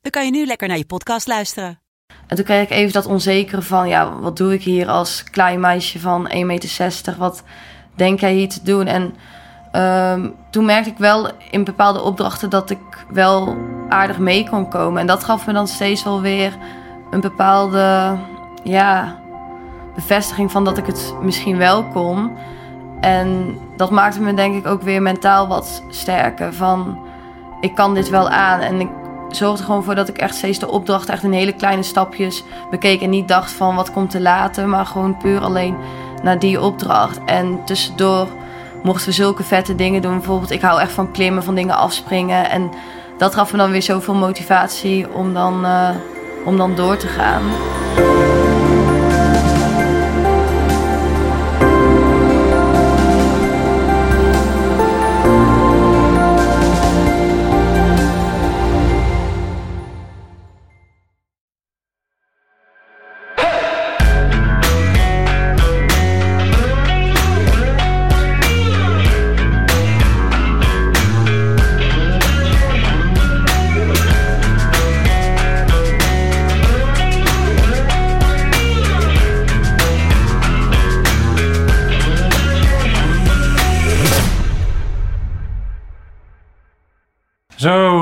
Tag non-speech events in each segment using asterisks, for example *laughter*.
dan kan je nu lekker naar je podcast luisteren. En toen kreeg ik even dat onzekere van, ja, wat doe ik hier als klein meisje van 1,60 meter? Wat denk jij hier te doen? En ehm, toen merkte ik wel in bepaalde opdrachten dat ik wel aardig mee kon komen. En dat gaf me dan steeds wel weer een bepaalde, ja, bevestiging van dat ik het misschien wel kon. En dat maakte me denk ik ook weer mentaal wat sterker. Van, ik kan dit wel aan. En ik zorgde gewoon voor dat ik echt steeds de opdracht echt in hele kleine stapjes bekeek. En niet dacht van wat komt te later, maar gewoon puur alleen naar die opdracht. En tussendoor mochten we zulke vette dingen doen. Bijvoorbeeld, ik hou echt van klimmen, van dingen afspringen. En dat gaf me dan weer zoveel motivatie om dan, uh, om dan door te gaan.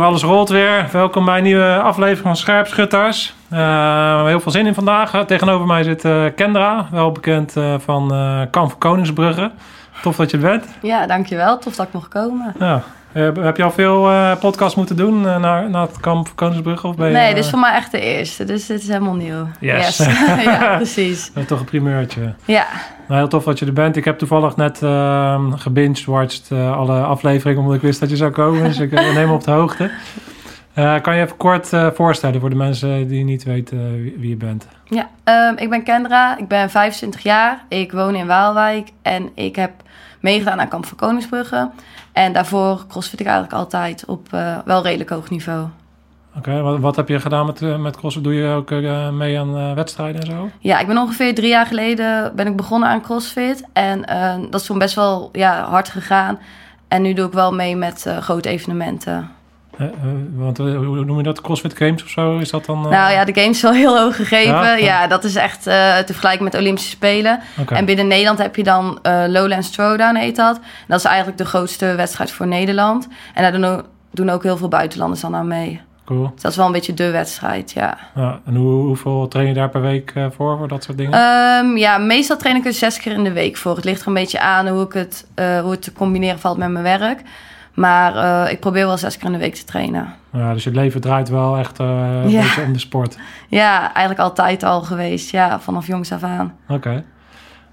Alles rolt weer. Welkom bij een nieuwe aflevering van Scherpschutters. Uh, heel veel zin in vandaag. Tegenover mij zit uh, Kendra, wel bekend uh, van Kamp van Koningsbrugge. Tof dat je er bent. Ja, dankjewel. Tof dat ik mocht komen. Ja. Heb je al veel podcasts moeten doen naar, naar het kamp Koningsbrugge? Of ben je, nee, dit is voor mij echt de eerste. Dus dit is helemaal nieuw. Yes. yes. *laughs* *laughs* ja, precies. Dat is toch een primeurtje. Ja. Nou, heel tof dat je er bent. Ik heb toevallig net uh, gebinged-watched uh, alle afleveringen... omdat ik wist dat je zou komen. dus ik *laughs* neem op de hoogte. kan je even kort voorstellen voor de mensen die niet weten wie, wie, je bent? Ja, um, ik ben Kendra. Ik ben 25 jaar. Ik woon in Waalwijk. En ik heb meegedaan aan Kamp van Koningsbrugge. En daarvoor crossfit ik eigenlijk altijd op wel redelijk hoog niveau. Oké, okay, wat, wat, heb je gedaan met, met CrossFit? Doe je ook uh, mee aan uh, wedstrijden en zo? Ja, ik ben ongeveer drie jaar geleden ben ik begonnen aan CrossFit. En dat is toen best wel ja, hard gegaan. En nu doe ik wel mee met grote evenementen. Want hoe noem je dat? CrossFit Games of zo? Is dat dan? Nou ja, de Games is wel heel hoog gegeven. Ja, ja dat is echt te vergelijken met Olympische Spelen. Okay. En binnen Nederland heb je dan Lowlands Throwdown heet dat. Dat is eigenlijk de grootste wedstrijd voor Nederland. En daar doen ook, doen ook heel veel buitenlanders dan aan mee. Cool. Dus dat is wel een beetje de wedstrijd, ja. ja en hoe, hoeveel train je daar per week voor, voor dat soort dingen? Um, ja, meestal train ik er zes keer in de week voor. Het ligt er een beetje aan hoe, ik het, uh, hoe het te combineren valt met mijn werk. Maar uh, ik probeer wel zes keer in de week te trainen. Ja, dus je leven draait wel echt een ja. beetje om de sport. *laughs* Ja, eigenlijk altijd al geweest. Ja, vanaf jongs af aan. Oké. Okay.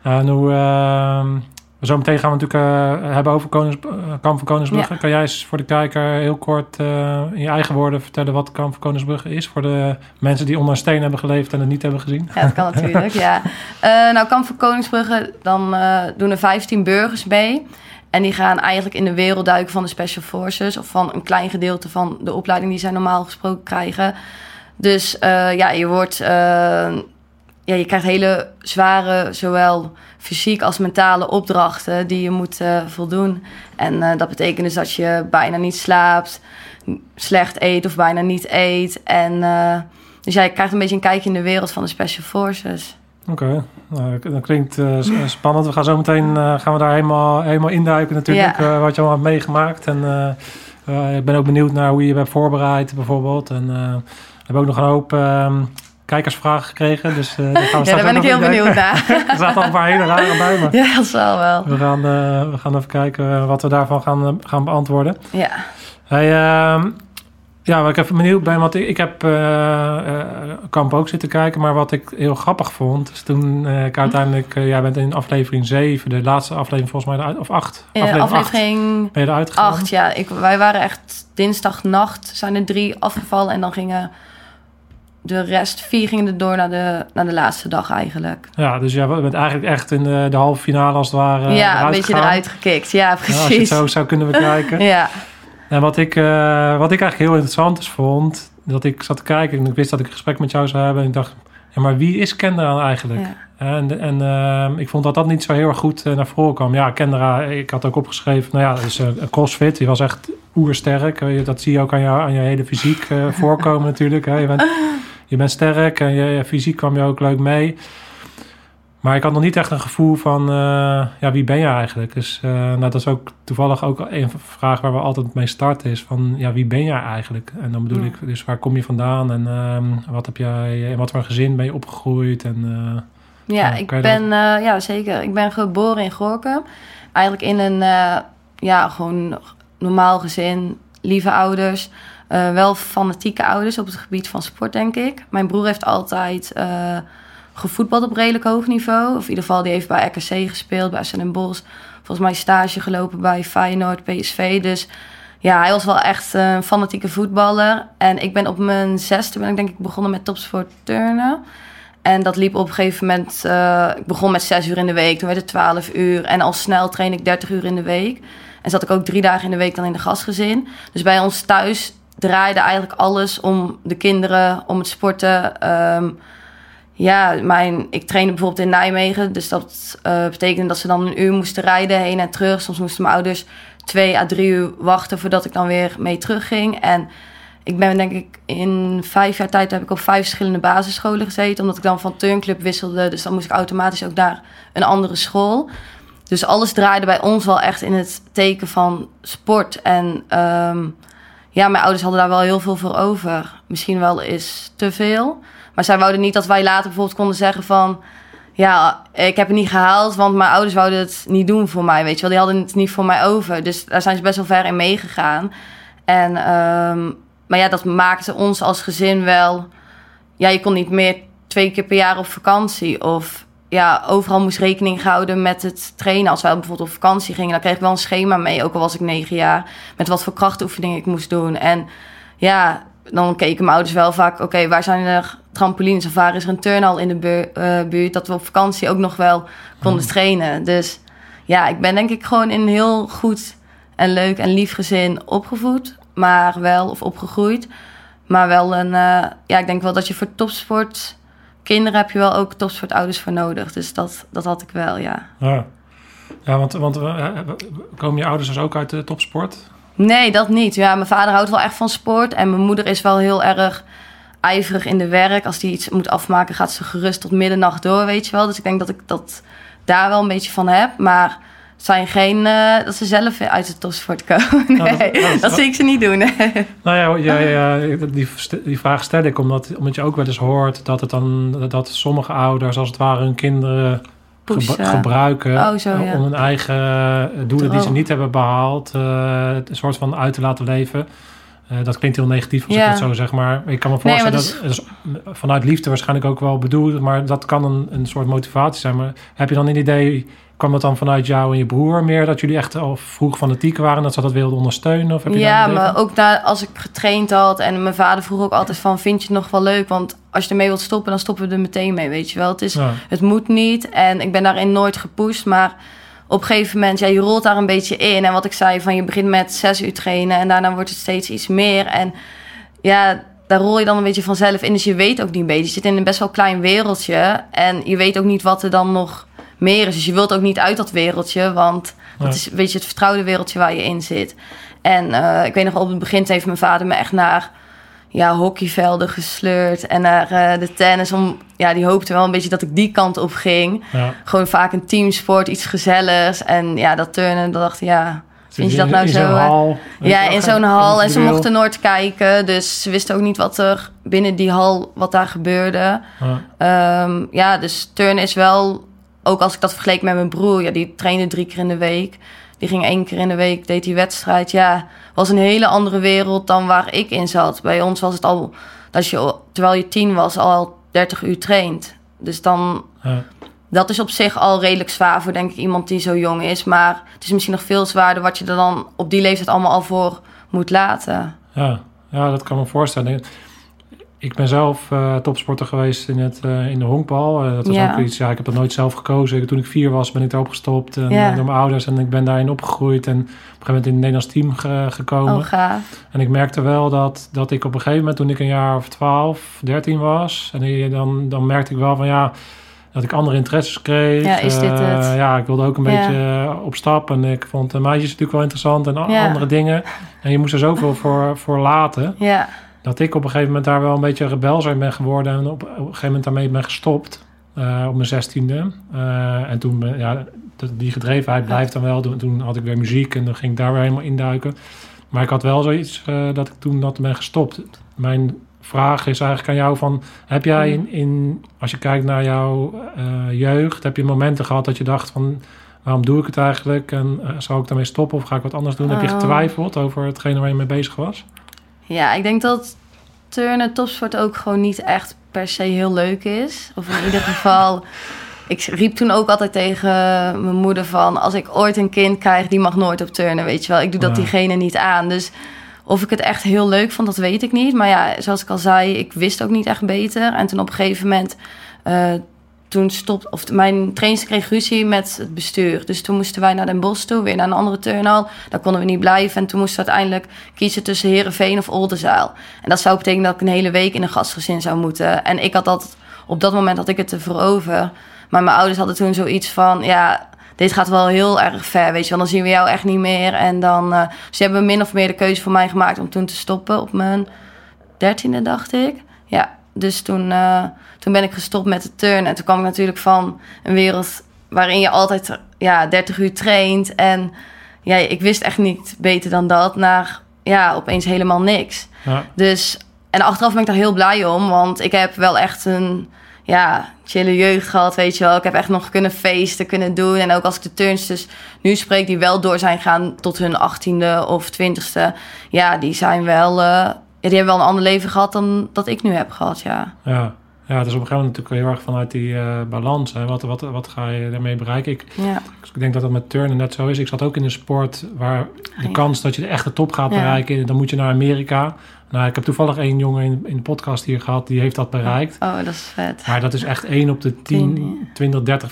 en hoe... ehm, Zometeen gaan we natuurlijk uh, hebben over Konings, uh, Kamp van Koningsbrugge. Ja. Kan jij eens voor de kijker heel kort uh, in je eigen woorden vertellen wat Kamp van Koningsbrugge is? Voor de mensen die onder steen hebben geleefd en het niet hebben gezien. Ja, dat kan *laughs* natuurlijk, ja. nou, Kamp van Koningsbrugge, dan doen er 15 burgers mee. En die gaan eigenlijk in de wereld duiken van de Special Forces... of van een klein gedeelte van de opleiding die zij normaal gesproken krijgen. Dus ja, je wordt ja, je krijgt hele zware, zowel fysiek als mentale opdrachten die je moet uh, voldoen. En dat betekent dus dat je bijna niet slaapt, slecht eet of bijna niet eet. En dus ja, je krijgt een beetje een kijkje in de wereld van de Special Forces. Oké, okay. nou, dat klinkt spannend. We gaan zo meteen gaan we daar helemaal, helemaal induiken natuurlijk, ja. wat je allemaal hebt meegemaakt. En ik ben ook benieuwd naar hoe je je hebt voorbereid bijvoorbeeld. En we hebben ook nog een hoop ehm, kijkersvragen gekregen. Dus, daar, gaan we *laughs* ja, daar ben ik heel benieuwd naar. *laughs* er zaten al een paar hele rare bij me. *laughs* Ja, dat zal wel. We gaan, we gaan even kijken wat we daarvan gaan, gaan beantwoorden. Ja. Hey, uh, Ja, waar ik even benieuwd ben, want ik, ik heb uh, Kamp ook zitten kijken, maar wat ik heel grappig vond, is toen uh, ik uiteindelijk, jij bent in aflevering 7, de laatste aflevering volgens mij, of 8? Aflevering, aflevering ben je eruit gegaan? 8, ja. Ik, wij waren echt dinsdagnacht, zijn er drie afgevallen en dan gingen de rest, vier gingen er door naar de, naar de laatste dag eigenlijk. Ja, dus jij bent eigenlijk echt in de, de halve finale als het ware Ja, een beetje eruit gekikt, ja precies. Ja, als je het zo zou kunnen bekijken. *laughs* ja. En wat ik, uh, wat ik eigenlijk heel interessant is vond, dat ik zat te kijken en ik wist dat ik een gesprek met jou zou hebben. En ik dacht, ja, maar wie is Kendra eigenlijk? Ja. En, en uh, ik vond dat dat niet zo heel erg goed uh, naar voren kwam. Ja, Kendra, ik had ook opgeschreven, nou ja, dat is een crossfit. Die was echt oersterk. Dat zie je ook aan, jou, aan je hele fysiek voorkomen *laughs* natuurlijk. Hè. Je, bent, je bent sterk en je, je fysiek kwam je ook leuk mee. Maar ik had nog niet echt een gevoel van, uh, ja, wie ben je eigenlijk? Dus uh, nou, dat is ook toevallig ook een vraag waar we altijd mee starten is van, ja, wie ben jij eigenlijk? En dan bedoel ik, dus waar kom je vandaan en uh, wat heb jij, in wat voor gezin ben je opgegroeid? En, eh, ja, ik ben, ja zeker, ik ben geboren in Gorkum. Eigenlijk in een, ja, gewoon normaal gezin, lieve ouders. wel fanatieke ouders op het gebied van sport, denk ik. Mijn broer heeft altijd gevoetbald op redelijk hoog niveau. Of in ieder geval, die heeft bij RKC gespeeld, bij SN Bos. Volgens mij stage gelopen bij Feyenoord, PSV. Dus ja, hij was wel echt een fanatieke voetballer. En ik ben op mijn zesde ben ik denk ik begonnen met topsport turnen. En dat liep op een gegeven moment... Uh, ik begon met zes uur in de week, toen werd het twaalf uur. En al snel train ik 30 uur in de week. En zat ik ook drie dagen in de week dan in de gastgezin. Dus bij ons thuis draaide eigenlijk alles om de kinderen, om het sporten... Um, ja, mijn, ik trainde bijvoorbeeld in Nijmegen. Dus dat uh, betekende dat ze dan een uur moesten rijden heen en terug. Soms moesten mijn ouders twee à drie uur wachten voordat ik dan weer mee terugging. En ik ben denk ik in vijf jaar tijd heb ik op vijf verschillende basisscholen gezeten. Omdat ik dan van turnclub wisselde. Dus dan moest ik automatisch ook daar een andere school. Dus alles draaide bij ons wel echt in het teken van sport. En um, ja, mijn ouders hadden daar wel heel veel voor over. Misschien wel eens te veel. Maar zij wouden niet dat wij later bijvoorbeeld konden zeggen van... Ja, ik heb het niet gehaald, want mijn ouders wouden het niet doen voor mij, weet je wel. Die hadden het niet voor mij over. Dus daar zijn ze best wel ver in meegegaan. En, um, maar ja, dat maakte ons als gezin wel... Ja, je kon niet meer twee keer per jaar op vakantie. Of ja, overal moest rekening gehouden met het trainen. Als wij bijvoorbeeld op vakantie gingen, dan kreeg ik wel een schema mee, ook al was ik negen jaar, met wat voor krachtoefeningen ik moest doen. En ja, dan keken mijn ouders wel vaak, oké, waar zijn er trampolines of waar is er een turnhal in de uh, buurt, dat we op vakantie ook nog wel konden hmm. trainen. Dus ja, ik ben denk ik gewoon in een heel goed en leuk en lief gezin opgevoed, maar wel, of opgegroeid. Maar wel een, uh, ja, ik denk wel dat je voor topsport, kinderen heb je wel ook topsportouders voor nodig. Dus dat, dat had ik wel, ja. Ja, ja want, want uh, komen je ouders dus ook uit de topsport? Nee, dat niet. Ja, mijn vader houdt wel echt van sport. En mijn moeder is wel heel erg ijverig in de werk. Als die iets moet afmaken, gaat ze gerust tot middernacht door, weet je wel. Dus ik denk dat ik dat daar wel een beetje van heb. Maar zijn geen uh, dat ze zelf uit de topsport komen. Nee, dat, dat, zie ik ze niet doen. Nou ja, ja, *laughs* ja, die, die vraag stel ik omdat, omdat je ook wel eens hoort dat het dan dat sommige ouders als het ware hun kinderen gebruiken oh, zo, om hun eigen eh, doelen die ze niet hebben behaald, uh, een soort van uit te laten leven. Uh, dat klinkt heel negatief als ik het zo zeg, maar ik kan me voorstellen dat, dat is vanuit liefde waarschijnlijk ook wel bedoeld, maar dat kan een, een soort motivatie zijn. Maar heb je dan een idee Kwam dat dan vanuit jou en je broer meer? Dat jullie echt al vroeg fanatiek waren dat ze dat wilden ondersteunen? Of heb je ja, maar ook na, als ik getraind had en mijn vader vroeg ook altijd van... vind je het nog wel leuk? Want als je ermee wilt stoppen, dan stoppen we er meteen mee, weet je wel. Het, is, het moet niet en ik ben daarin nooit gepusht, maar op een gegeven moment, ja, je rolt daar een beetje in. En wat ik zei, van je begint met zes uur trainen en daarna wordt het steeds iets meer. En ja, daar rol je dan een beetje vanzelf in. Dus je weet ook niet beter. Je zit in een best wel klein wereldje en je weet ook niet wat er dan nog meer is. Dus je wilt ook niet uit dat wereldje, want dat is een beetje het vertrouwde wereldje waar je in zit. En uh, ik weet nog, op het begin heeft mijn vader me echt naar ja, hockeyvelden gesleurd en naar uh, de tennis. Om, ja, die hoopte wel een beetje dat ik die kant op ging. Ja. Gewoon vaak een teamsport, iets gezelligs. En ja, dat turnen, dat dacht ja... Vind je dat nou zo? Hal, ja, in zo'n hal. En ze mochten nooit kijken. Dus ze wisten ook niet wat er binnen die hal, wat daar gebeurde. Ja, um, ja dus turnen is wel ook als ik dat vergeleek met mijn broer, ja, die trainde drie keer in de week. Die ging één keer in de week, deed die wedstrijd. Ja, was een hele andere wereld dan waar ik in zat. Bij ons was het al, dat je terwijl je tien was, al 30 uur traint. Dus dan, Ja. dat is op zich al redelijk zwaar voor denk ik iemand die zo jong is. Maar het is misschien nog veel zwaarder wat je er dan op die leeftijd allemaal al voor moet laten. Ja, ja, dat kan me voorstellen. Ik ben zelf eh, topsporter geweest in, het, eh, in de honkbal. Eh, dat was Ja. ook iets, ja, ik heb dat nooit zelf gekozen. Toen ik vier was, ben ik erop gestopt en, Ja. door mijn ouders. En ik ben daarin opgegroeid en op een gegeven moment in het Nederlands team ge- gekomen. Oh, gaaf. En ik merkte wel dat, dat ik op een gegeven moment, toen ik een jaar of 12, 13 was, en dan, dan merkte ik wel van ja, dat ik andere interesses kreeg. Ja, is dit het? ja, ik wilde ook een beetje op stap en ik vond de meisjes natuurlijk wel interessant en andere dingen. En je moest er zoveel voor, voor laten, Ja, dat ik op een gegeven moment daar wel een beetje rebel zijn ben geworden en op, op een gegeven moment daarmee ben gestopt. eh, op mijn zestiende. Eh, en toen, ja, die gedrevenheid blijft dan wel. Toen, toen had ik weer muziek en dan ging ik daar weer helemaal induiken. Maar ik had wel zoiets eh, dat ik toen dat ben gestopt. Mijn vraag is eigenlijk aan jou van... Heb jij in, in als je kijkt naar jouw jeugd... heb je momenten gehad dat je dacht van... waarom doe ik het eigenlijk? En zou ik daarmee stoppen of ga ik wat anders doen? Heb je Oh. getwijfeld over hetgene waar je mee bezig was? Ja, ik denk dat turnen, topsport ook gewoon niet echt per se heel leuk is. Of in ieder *laughs* geval, ik riep toen ook altijd tegen mijn moeder van... als ik ooit een kind krijg, die mag nooit op turnen, weet je wel. Ik doe dat diegene niet aan. Dus of ik het echt heel leuk vond, dat weet ik niet. Maar ja, zoals ik al zei, ik wist ook niet echt beter. En toen op een gegeven moment... eh, toen stopt, of mijn trainster kreeg ruzie met het bestuur. Dus toen moesten wij naar Den Bosch toe, weer naar een andere turnhal. Daar konden we niet blijven. En toen moesten we uiteindelijk kiezen tussen Herenveen of Oldenzaal. En dat zou betekenen dat ik een hele week in een gastgezin zou moeten. En ik had dat, op dat moment had ik het ervoor over. Maar mijn ouders hadden toen zoiets van, ja, dit gaat wel heel erg ver, weet je wel. Dan zien we jou echt niet meer. En dan, eh, ze hebben min of meer de keuze voor mij gemaakt om toen te stoppen op mijn dertiende, dacht ik. Dus toen, eh, toen ben ik gestopt met de turn. En toen kwam ik natuurlijk van een wereld waarin je altijd ja, 30 uur traint. En ja, ik wist echt niet beter dan dat. Naar ja, opeens helemaal niks. Ja, Dus, en achteraf ben ik daar heel blij om. Want ik heb wel echt een ja, chille jeugd gehad, weet je wel. Ik heb echt nog kunnen feesten, kunnen doen. En ook als ik de turns dus nu spreek, die wel door zijn gaan tot hun achttiende of twintigste. Ja, die zijn wel... eh, ja, die hebben wel een ander leven gehad dan dat ik nu heb gehad, ja. ja. ja, het is op een gegeven moment natuurlijk heel erg vanuit die eh, balans. Hè. Wat, wat, wat ga je daarmee bereiken? Ik, Ja, ik denk dat dat met turnen net zo is. Ik zat ook in een sport waar de kans dat je de echte top gaat bereiken... dan moet je naar Amerika. Nou, ik heb toevallig één jongen in, in de podcast hier gehad... die heeft dat bereikt. oh, dat is vet. Maar dat is echt één op de 10, 20, 30,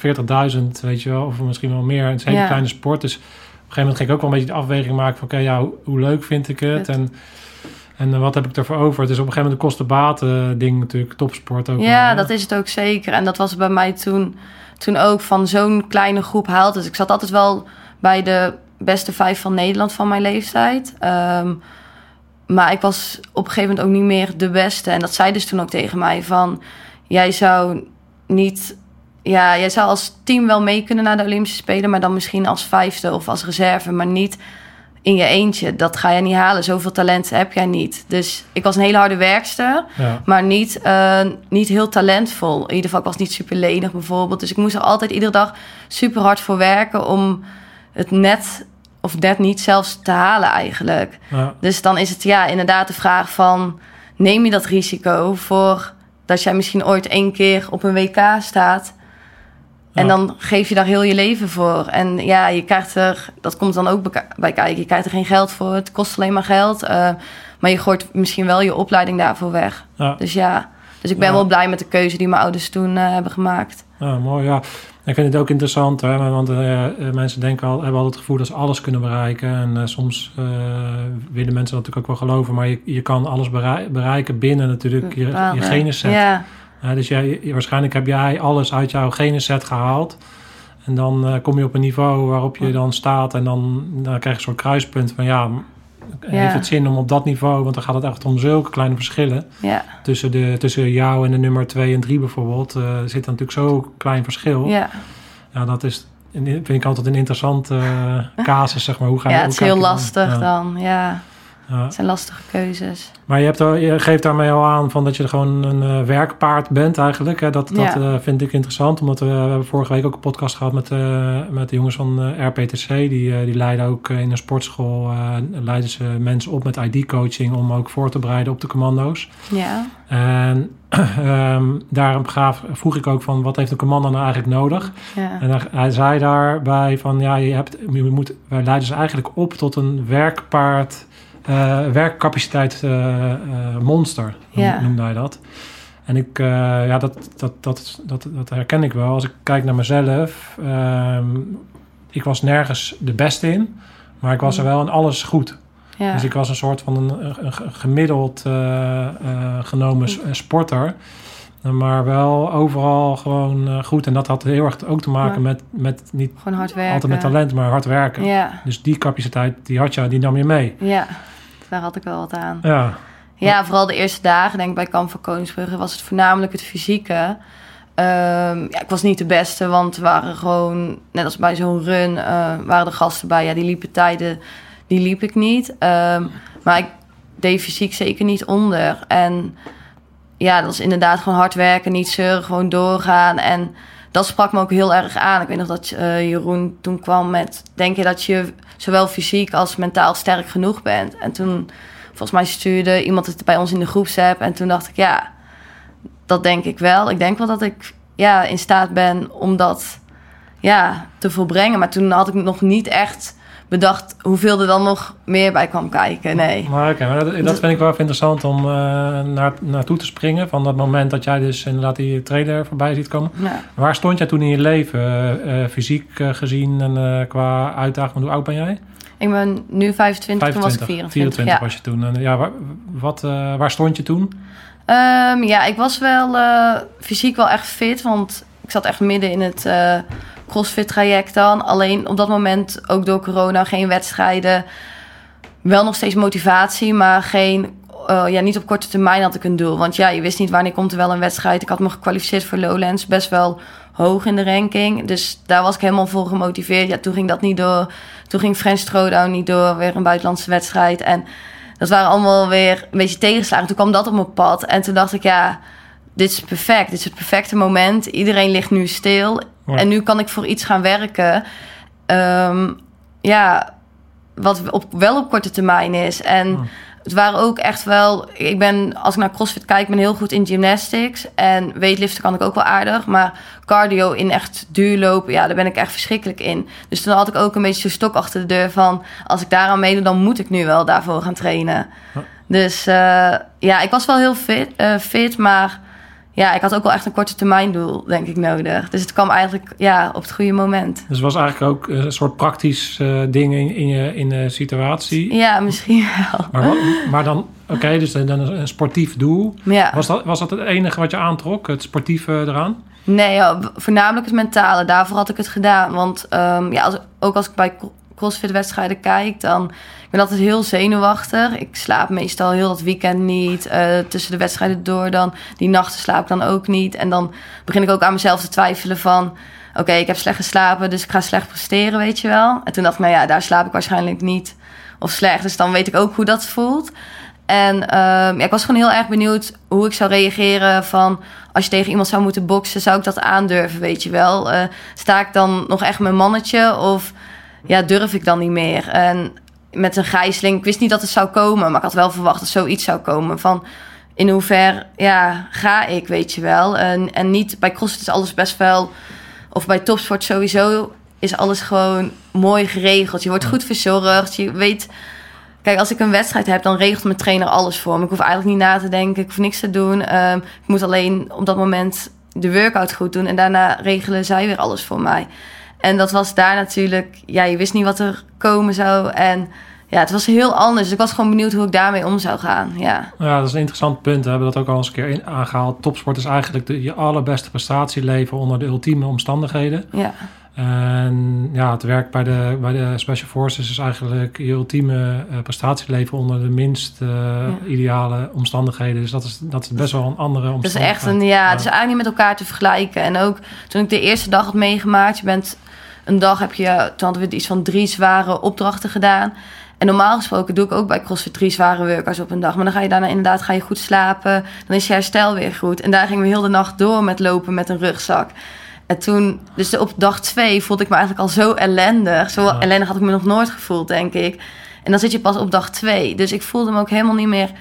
40.000, weet je wel. Of misschien wel meer. Het is een hele Ja. kleine sport. Dus op een gegeven moment ging ik ook wel een beetje de afweging maken van... oké, ja, hoe, hoe leuk vind ik het? Vet. En, en eh, wat heb ik ervoor over? Het is op een gegeven moment een kosten-baten ding natuurlijk. Topsport ook Ja, dat is het ook zeker. En dat was bij mij toen, toen ook van zo'n kleine groep haalt. Dus ik zat altijd wel bij de beste vijf van Nederland van mijn leeftijd. Ehm, maar ik was op een gegeven moment ook niet meer de beste. En dat zei dus toen ook tegen mij van... Jij zou niet... Ja, jij zou als team wel mee kunnen naar de Olympische Spelen... maar dan misschien als vijfde of als reserve, maar niet in je eentje. Dat ga je niet halen. Zoveel talent heb jij niet. Dus ik was een hele harde werkster... Ja. Maar niet, eh, niet heel talentvol. In ieder geval, ik was niet super lenig bijvoorbeeld. Dus ik moest er altijd iedere dag super hard voor werken om het net of net niet zelfs te halen eigenlijk. Ja. Dus dan is het ja inderdaad de vraag van... neem je dat risico voor dat jij misschien ooit één keer op een WK staat... En dan geef je daar heel je leven voor. En ja, je krijgt er, dat komt dan ook bij kijken. Je krijgt er geen geld voor. Het kost alleen maar geld. eh, maar je gooit misschien wel je opleiding daarvoor weg. Dus ja, dus ik ben wel blij met de keuze die mijn ouders toen eh, hebben gemaakt. Ja, mooi. Ja. Ik vind het ook interessant, hè, want eh, mensen denken al, hebben altijd het gevoel dat ze alles kunnen bereiken. En soms willen mensen dat natuurlijk ook wel geloven, maar je, je kan alles berei- bereiken binnen natuurlijk je, je geneset. Ja, Ja, dus jij, waarschijnlijk heb jij alles uit jouw geneset gehaald. En dan eh, kom je op een niveau waarop je dan staat. En dan, dan krijg je een soort kruispunt van ja, heeft Ja. het zin om op dat niveau... want dan gaat het echt om zulke kleine verschillen. ja, Tussen, de, tussen jou en de nummer 2 en 3 bijvoorbeeld... eh, zit natuurlijk zo'n klein verschil. ja. Ja, dat is, vind ik altijd een interessante eh, *laughs* casus, zeg maar. Hoe ga je, ja het is heel lastig dan. Ja, Ja. Het zijn lastige keuzes. Maar je, hebt je geeft daarmee al aan van dat je gewoon een uh, werkpaard bent eigenlijk. Hè? Dat, dat uh, vind ik interessant, omdat we, we, hebben vorige week ook een podcast gehad met, uh, met de jongens van RPTC. Die, die leiden ook in een sportschool, leiden ze mensen op met ID-coaching om ook voor te bereiden op de commando's. Ja. En um, *clears throat* daarom gaaf, vroeg ik ook van wat heeft een commando nou eigenlijk nodig? Ja. En hij zei daarbij van ja, je hebt, je moet, wij leiden ze eigenlijk op tot een werkpaard werkcapaciteit uh, uh, monster, ja. noemde hij dat. En ik, ja, dat, dat, dat, dat, dat herken ik wel. Als ik kijk naar mezelf, ehm, ik was nergens de beste in, maar ik was er wel in alles goed. Ja. Dus ik was een soort van een, een gemiddeld genomen sporter. Maar wel overal gewoon goed. En dat had heel erg ook te maken Ja. met, met niet altijd met talent, maar hard werken. Ja, Dus die capaciteit, die had je, die nam je mee. ja. Daar had ik wel wat aan. Ja, Ja, vooral de eerste dagen, denk ik, bij Kamp van Koningsbrugge was het voornamelijk het fysieke. Ehm, ja, ik was niet de beste, want waren gewoon, net als bij zo'n run, eh, waren de gasten bij. Ja, die liepen tijden, die liep ik niet. Ehm, maar ik deed fysiek zeker niet onder. En ja, dat was inderdaad gewoon hard werken, niet zeuren, gewoon doorgaan. En dat sprak me ook heel erg aan. Ik weet nog dat eh, Jeroen toen kwam met... denk je dat je zowel fysiek als mentaal sterk genoeg bent? En toen, volgens mij stuurde iemand het bij ons in de groepsapp... en toen dacht ik, ja, dat denk ik wel. Ik denk wel dat ik ja, in staat ben om dat ja, te volbrengen. Maar toen had ik nog niet echt bedacht hoeveel er dan nog meer bij kwam kijken. Nee. maar, oké, dat, dat vind ik wel even interessant om uh, naar, naartoe te springen. Van dat moment dat jij dus inderdaad die trailer voorbij ziet komen. Ja. Waar stond jij toen in je leven, uh, fysiek uh, gezien en qua uitdaging? Hoe oud ben jij? Ik ben nu 25, 25 toen was ik 24. 24 ja. was je toen. En, ja, waar, wat, waar stond je toen? Um, ja, ik was wel fysiek wel echt fit, want ik zat echt midden in het crossfit traject dan. Alleen op dat moment, ook door corona, geen wedstrijden. Wel nog steeds motivatie, maar geen, uh, ja, niet op korte termijn had ik een doel. Want ja, je wist niet wanneer komt er wel een wedstrijd. Ik had me gekwalificeerd voor Lowlands, best wel hoog in de ranking. Dus daar was ik helemaal voor gemotiveerd. Ja, toen ging dat niet door. Toen ging French Throwdown niet door, weer een buitenlandse wedstrijd. En dat waren allemaal weer een beetje tegenslagen. Toen kwam dat op mijn pad en toen dacht ik, ja, dit is perfect. Dit is het perfecte moment. Iedereen ligt nu stil. Ja. En nu kan ik voor iets gaan werken. Um, ja, wat op, wel op korte termijn is. En ja. het waren ook echt wel... Ik ben, als ik naar CrossFit kijk, ben heel goed in gymnastics. En weightliften kan ik ook wel aardig. Maar cardio in echt duurlopen, ja, daar ben ik echt verschrikkelijk in. Dus toen had ik ook een beetje zo'n stok achter de deur van... Als ik daaraan meedoe, dan moet ik nu wel daarvoor gaan trainen. Ja. Dus uh, ja, ik was wel heel fit, uh, fit maar ja, ik had ook wel echt een korte termijn doel, denk ik, nodig. Dus het kwam eigenlijk ja, op het goede moment. Dus het was eigenlijk ook een soort praktisch uh, ding in, in, je in de situatie? Ja, misschien wel. Maar, maar dan, oké, okay, dus dan een sportief doel. Ja. Was, dat, was dat het enige wat je aantrok, het sportieve eraan? Nee, ja, voornamelijk het mentale. Daarvoor had ik het gedaan. Want um, ja, als, ook als ik bij crossfit-wedstrijden kijk, dan ik ben altijd heel zenuwachtig. Ik slaap meestal heel dat weekend niet. Uh, tussen de wedstrijden door dan. Die nachten slaap ik dan ook niet. En dan begin ik ook aan mezelf te twijfelen van... Oké, ik heb slecht geslapen, dus ik ga slecht presteren, weet je wel. En toen dacht ik, nou ja, daar slaap ik waarschijnlijk niet of slecht. Dus dan weet ik ook hoe dat voelt. En uh, ja, ik was gewoon heel erg benieuwd hoe ik zou reageren van... als je tegen iemand zou moeten boksen, zou ik dat aandurven, weet je wel. Uh, sta ik dan nog echt mijn mannetje of ja, durf ik dan niet meer? En met een gijzeling, ik wist niet dat het zou komen... maar ik had wel verwacht dat zoiets zou komen van... in hoever ja, ga ik, weet je wel. En, en niet, bij CrossFit is alles best wel... of bij topsport sowieso is alles gewoon mooi geregeld. Je wordt goed verzorgd, je weet... Kijk, als ik een wedstrijd heb, dan regelt mijn trainer alles voor me. Ik hoef eigenlijk niet na te denken, ik hoef niks te doen. Um, ik moet alleen op dat moment de workout goed doen. En daarna regelen zij weer alles voor mij. En dat was daar natuurlijk... Ja, je wist niet wat er komen zou. En ja, het was heel anders. Dus ik was gewoon benieuwd hoe ik daarmee om zou gaan. Ja, ja dat is een interessant punt. We hebben dat ook al eens een keer in, aangehaald. Topsport is eigenlijk de, je allerbeste prestatie leveren onder de ultieme omstandigheden. Ja. En ja, het werk bij de, bij de Special Forces is eigenlijk je ultieme uh, prestatie leveren onder de minst uh, ja. ideale omstandigheden. Dus dat is, dat is best wel een andere omstandigheid. Dat is echt een, ja, het is eigenlijk niet met elkaar te vergelijken. En ook toen ik de eerste dag had meegemaakt, je bent een dag heb je, toen hadden we iets van drie zware opdrachten gedaan. En normaal gesproken doe ik ook bij CrossFit drie zware workouts op een dag. Maar dan ga je daarna inderdaad ga je goed slapen. Dan is je herstel weer goed. En daar gingen we heel de nacht door met lopen met een rugzak. En toen, dus op dag twee voelde ik me eigenlijk al zo ellendig. Zo ellendig had ik me nog nooit gevoeld, denk ik. En dan zit je pas op dag twee. Dus ik voelde me ook helemaal niet meer,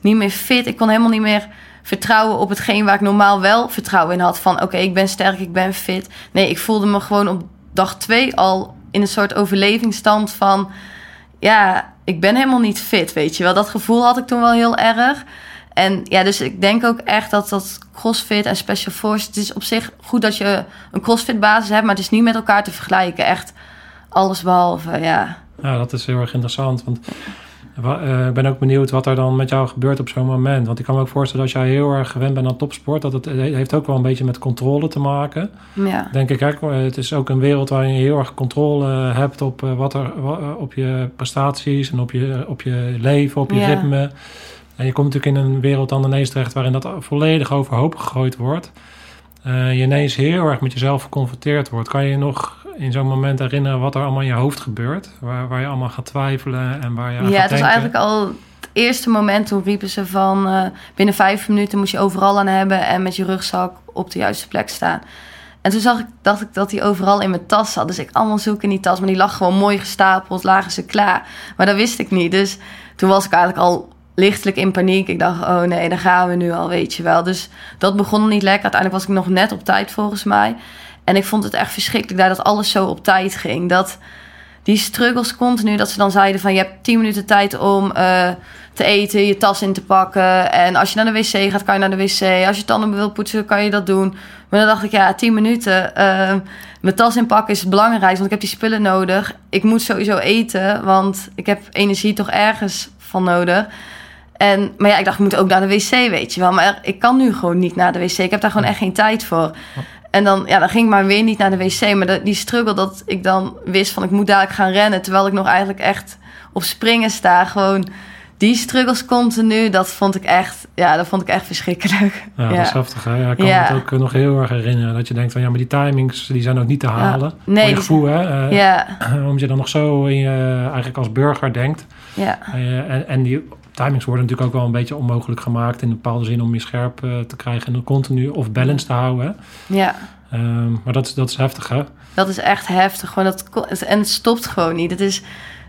niet meer fit. Ik kon helemaal niet meer vertrouwen op hetgeen waar ik normaal wel vertrouwen in had. Van oké, ik ben sterk, ik ben fit. Nee, ik voelde me gewoon op dag twee al in een soort overlevingsstand van... Ja, ik ben helemaal niet fit, weet je wel. Dat gevoel had ik toen wel heel erg. En ja, dus ik denk ook echt dat dat CrossFit en Special Force... Het is op zich goed dat je een CrossFit basis hebt... maar het is niet met elkaar te vergelijken. Echt alles behalve, ja. Ja, dat is heel erg interessant. Want uh, ik ben ook benieuwd wat er dan met jou gebeurt op zo'n moment. Want ik kan me ook voorstellen dat jij heel erg gewend bent aan topsport. Dat het, heeft ook wel een beetje met controle te maken. Ja. Denk ik, het is ook een wereld waarin je heel erg controle hebt op, wat er, op je prestaties en op je, op je leven, op je ja. ritme. En je komt natuurlijk in een wereld dan ineens terecht waarin dat volledig overhoop gegooid wordt. je ineens heel erg met jezelf geconfronteerd wordt. Kan je je nog in zo'n moment herinneren wat er allemaal in je hoofd gebeurt? Waar, waar je allemaal gaat twijfelen en waar je aan Ja, het was eigenlijk al het eerste moment toen riepen ze van... Uh, binnen vijf minuten moet je overal aan hebben... en met je rugzak op de juiste plek staan. En toen zag ik, dacht ik dat die overal in mijn tas zat. Dus ik allemaal zoeken in die tas. Maar die lag gewoon mooi gestapeld, lagen ze klaar. Maar dat wist ik niet. Dus toen was ik eigenlijk al lichtelijk in paniek. Ik dacht, oh nee, daar gaan we nu al, weet je wel. Dus dat begon niet lekker. Uiteindelijk was ik nog net op tijd volgens mij. En ik vond het echt verschrikkelijk dat alles zo op tijd ging. Dat die struggles continu, dat ze dan zeiden van je hebt 10 minuten tijd om uh, te eten, je tas in te pakken. En als je naar de wc gaat, kan je naar de wc. Als je tanden wil poetsen, kan je dat doen. Maar dan dacht ik, ja, 10 minuten. Uh, mijn tas inpakken is het belangrijkste, want ik heb die spullen nodig. Ik moet sowieso eten, want ik heb energie toch ergens van nodig. En, maar ja, ik dacht, ik moet ook naar de wc, weet je wel. Maar ik kan nu gewoon niet naar de wc. Ik heb daar gewoon echt geen tijd voor. En dan, ja, dan ging ik maar weer niet naar de wc. Maar die struggle dat ik dan wist van ik moet dadelijk gaan rennen. Terwijl ik nog eigenlijk echt op springen sta. Gewoon die struggles continu, dat vond ik echt, ja, dat vond ik echt verschrikkelijk. Ja, dat is heftig. Hè? Ja, ik kan ja. het ook eh, nog heel erg herinneren. Dat je denkt van ja, maar die timings die zijn ook niet te halen. Ja. Nee. je gevoel, hè? Uh, ja. *clears throat* Omdat je dan nog zo in je, eigenlijk als burger denkt. Ja. Uh, en, en die timings worden natuurlijk ook wel een beetje onmogelijk gemaakt in een bepaalde zin om je scherp uh, te krijgen en continu of balance te houden. Ja. Um, maar dat is, dat is heftig, hè? Dat is echt heftig. Gewoon dat, en het stopt gewoon niet. Het is,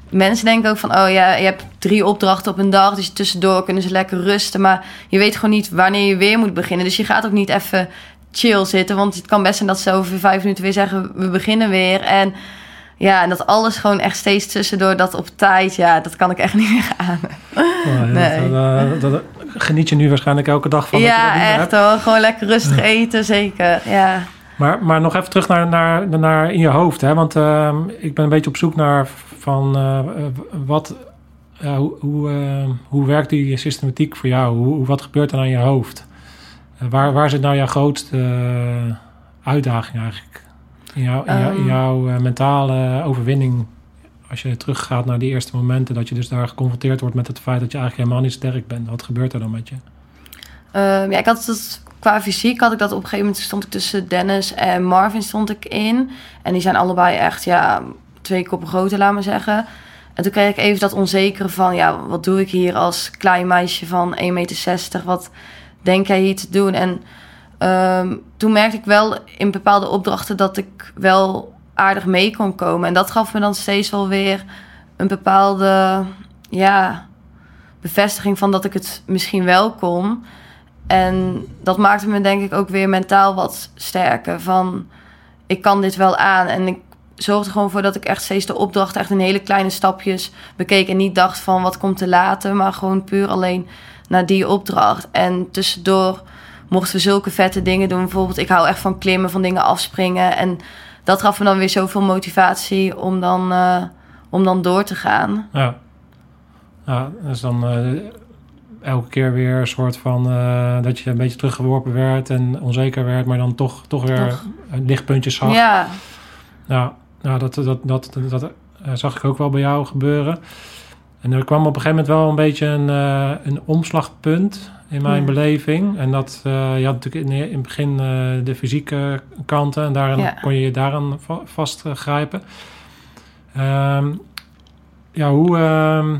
mensen denken ook van, oh ja, je hebt drie opdrachten op een dag, dus tussendoor kunnen ze lekker rusten. Maar je weet gewoon niet wanneer je weer moet beginnen. Dus je gaat ook niet even chill zitten, want het kan best zijn dat ze over vijf minuten weer zeggen, we beginnen weer. En ja, en dat alles gewoon echt steeds tussendoor, dat op tijd, ja, dat kan ik echt *laughs* niet meer aan. Oh, nee. dat, dat, geniet je nu waarschijnlijk elke dag van. Ja, echt hoor. Gewoon lekker rustig eten, zeker. Ja. Maar, maar nog even terug naar, naar, naar in je hoofd. Hè? Want uh, ik ben een beetje op zoek naar van uh, wat, uh, hoe, hoe, hoe werkt die systematiek voor jou? Hoe, wat gebeurt er aan je hoofd? waar, waar zit nou jouw grootste uitdaging eigenlijk? In, jou, jou, ehm. jouw mentale overwinning als je teruggaat naar die eerste momenten, dat je dus daar geconfronteerd wordt met het feit dat je eigenlijk helemaal niet sterk bent. Wat gebeurt er dan met je? Um, ja, ik had het qua fysiek had ik dat op een gegeven moment stond ik tussen Dennis en Marvin stond ik in. En die zijn allebei echt ja, twee koppen groter, laat maar zeggen. En toen kreeg ik even dat onzekere van, ja, wat doe ik hier als klein meisje van 1,60 meter? Wat denk jij hier te doen? En um, toen merkte ik wel in bepaalde opdrachten dat ik wel aardig mee kon komen. En dat gaf me dan steeds wel weer een bepaalde, ja, bevestiging van dat ik het misschien wel kon. En dat maakte me denk ik ook weer mentaal wat sterker. Van ik kan dit wel aan. En ik zorgde gewoon voor dat ik echt steeds de opdracht echt in hele kleine stapjes bekeek. En niet dacht van wat komt te laten. Maar gewoon puur alleen naar die opdracht. En tussendoor mochten we zulke vette dingen doen. Bijvoorbeeld, ik hou echt van klimmen, van dingen afspringen. En dat gaf me dan weer zoveel motivatie om dan, uh, om dan door te gaan. Ja. Ja, dus dan uh, elke keer weer een soort van uh, dat je een beetje teruggeworpen werd en onzeker werd, maar dan toch, toch weer toch. lichtpuntjes zag. Ja. Ja, nou, dat, dat, dat, dat, dat zag ik ook wel bij jou gebeuren. En er kwam op een gegeven moment wel een beetje een, uh, een omslagpunt in mijn ja. beleving. En dat, uh, je had natuurlijk in, in het begin uh, de fysieke kanten en daarin ja. kon je je daaraan vastgrijpen. Um, ja, hoe ehm,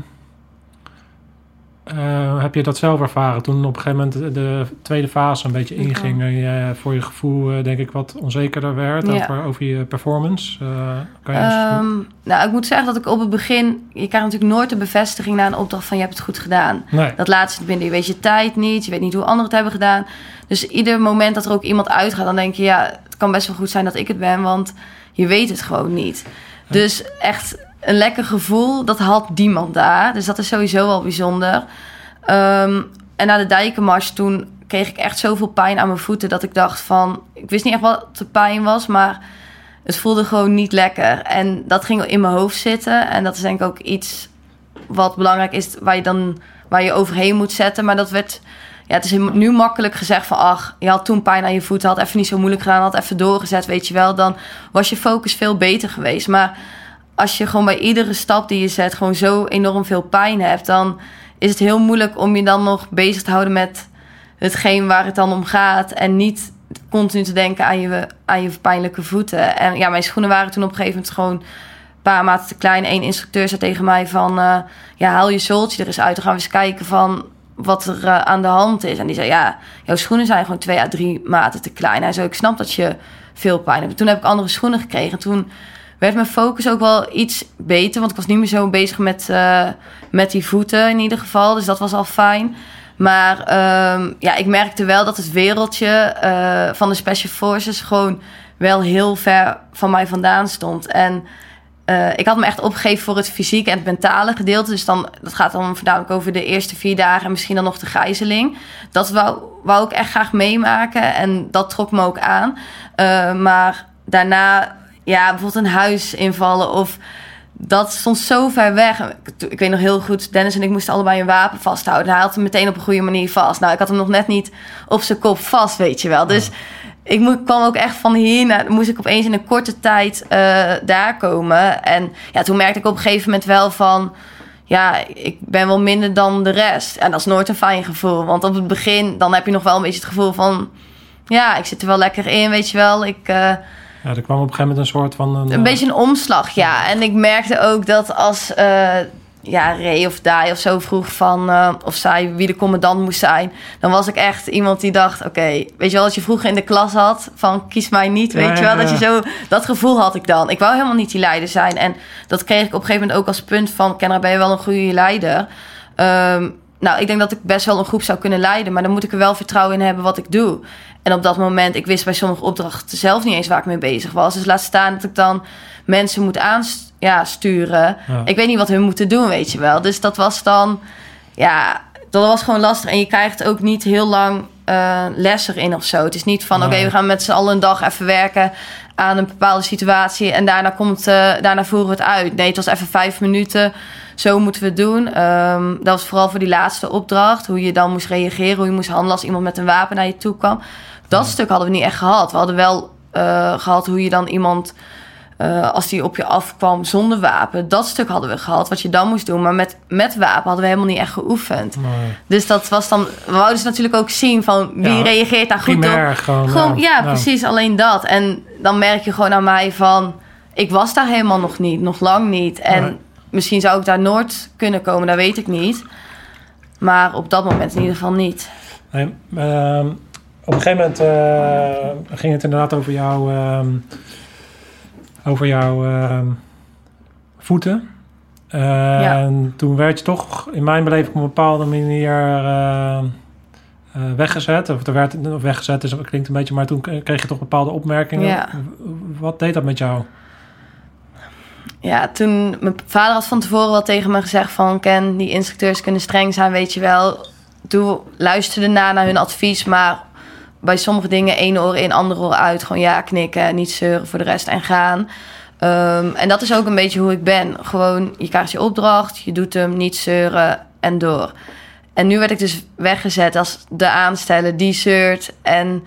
eh, heb je dat zelf ervaren toen op een gegeven moment de tweede fase een beetje inging en je voor je gevoel eh, denk ik wat onzekerder werd over, over je performance? Uh, kan je um, nou, ik moet zeggen dat ik op het begin, je krijgt natuurlijk nooit de bevestiging na een opdracht van je hebt het goed gedaan. Nee. Dat laatste binnen, je weet je tijd niet, je weet niet hoe anderen het hebben gedaan. Dus ieder moment dat er ook iemand uitgaat, dan denk je ja, het kan best wel goed zijn dat ik het ben, want je weet het gewoon niet. Dus echt een lekker gevoel, dat had niemand daar. Dus dat is sowieso wel bijzonder. Ehm, en na de dijkenmars toen kreeg ik echt zoveel pijn aan mijn voeten... dat ik dacht van... Ik wist niet echt wat de pijn was, maar het voelde gewoon niet lekker. En dat ging in mijn hoofd zitten. En dat is denk ik ook iets wat belangrijk is... waar je dan waar je overheen moet zetten. Maar dat werd... Ja, het is nu makkelijk gezegd van... ach, je had toen pijn aan je voeten, had even niet zo moeilijk gedaan... had even doorgezet, weet je wel. Dan was je focus veel beter geweest. Maar als je gewoon bij iedere stap die je zet gewoon zo enorm veel pijn hebt, dan is het heel moeilijk om je dan nog bezig te houden met hetgeen waar het dan om gaat. En niet continu te denken aan je, aan je pijnlijke voeten. En ja, mijn schoenen waren toen op een gegeven moment gewoon een paar maten te klein. Eén instructeur zei tegen mij van, uh, ja, haal je zooltje er eens uit. Dan gaan we eens kijken van wat er uh, aan de hand is. En die zei, ja, jouw schoenen zijn gewoon twee à drie maten te klein. Hij zei, ik snap dat je veel pijn hebt. Toen heb ik andere schoenen gekregen. Toen werd mijn focus ook wel iets beter. Want ik was niet meer zo bezig met, uh, met die voeten in ieder geval. Dus dat was al fijn. Maar um, ja, ik merkte wel dat het wereldje uh, van de Special Forces gewoon wel heel ver van mij vandaan stond. En uh, ik had me echt opgegeven voor het fysieke en het mentale gedeelte. Dus dan, dat gaat dan voornamelijk over de eerste vier dagen en misschien dan nog de gijzeling. Dat wou, wou ik echt graag meemaken en dat trok me ook aan. Maar daarna ja, bijvoorbeeld een huis invallen of dat stond zo ver weg. Ik weet nog heel goed, Dennis en ik moesten allebei een wapen vasthouden. Hij had hem meteen op een goede manier vast. Nou, ik had hem nog net niet op zijn kop vast, weet je wel. Dus ik kwam ook echt van hier naar... moest ik opeens in een korte tijd uh, daar komen. En ja, toen merkte ik op een gegeven moment wel van... ja, ik ben wel minder dan de rest. En dat is nooit een fijn gevoel. Want op het begin, dan heb je nog wel een beetje het gevoel van... ja, ik zit er wel lekker in, weet je wel. Ik... Uh, ja, er kwam op een gegeven moment een soort van... Een, een beetje een omslag, ja. En ik merkte ook dat als uh, ja, Ray of Dai of zo vroeg van... Uh, of zij wie de commandant moest zijn... dan was ik echt iemand die dacht... oké, okay, weet je wel, als je vroeger in de klas had... van kies mij niet, weet ja, je wel. Ja, dat je zo... Dat gevoel had ik dan. Ik wou helemaal niet die leider zijn. En dat kreeg ik op een gegeven moment ook als punt van... Kenra, ben je wel een goede leider? Um, nou, ik denk dat ik best wel een groep zou kunnen leiden. Maar dan moet ik er wel vertrouwen in hebben wat ik doe. En op dat moment, ik wist bij sommige opdrachten zelf niet eens waar ik mee bezig was. Dus laat staan dat ik dan mensen moet aansturen. Ja, Ik weet niet wat hun moeten doen, weet je wel. Dus dat was dan, ja, dat was gewoon lastig. En je krijgt ook niet heel lang uh, les erin of zo. Het is niet van, oké, okay, we gaan met z'n allen een dag even werken aan een bepaalde situatie. En daarna, komt, uh, daarna voeren we het uit. Nee, het was even vijf minuten. Zo moeten we het doen. Um, dat was vooral voor die laatste opdracht. Hoe je dan moest reageren, hoe je moest handelen als iemand met een wapen naar je toe kwam. Dat stuk hadden we niet echt gehad. We hadden wel uh, gehad hoe je dan iemand, uh, als die op je afkwam zonder wapen, dat stuk hadden we gehad, wat je dan moest doen. Maar met, met wapen hadden we helemaal niet echt geoefend. Nee. Dus dat was dan, we wouden ze natuurlijk ook zien van wie ja, reageert daar goed op. Gewoon, gewoon ja, ja, precies, alleen dat. En dan merk je gewoon aan mij van, ik was daar helemaal nog niet, nog lang niet. En nee. Misschien zou ik daar nooit kunnen komen, dat weet ik niet. Maar op dat moment in ieder geval niet. Nee, uh, op een gegeven moment uh, ging het inderdaad over jouw, uh, over jouw uh, voeten. Ja. En toen werd je toch in mijn beleving op een bepaalde manier weggezet. Of er werd of weggezet, dus dat klinkt een beetje, maar toen kreeg je toch bepaalde opmerkingen. Ja. Wat deed dat met jou? Ja, toen mijn vader had van tevoren wel tegen me gezegd van Ken, die instructeurs kunnen streng zijn, weet je wel. Doe, luisterde na naar hun advies, maar bij sommige dingen één oor in, andere oor uit. Gewoon ja knikken, niet zeuren voor de rest en gaan. Um, en dat is ook een beetje hoe ik ben. Gewoon, je krijgt je opdracht, je doet hem, niet zeuren en door. En nu werd ik dus weggezet als de aansteller die zeurt. En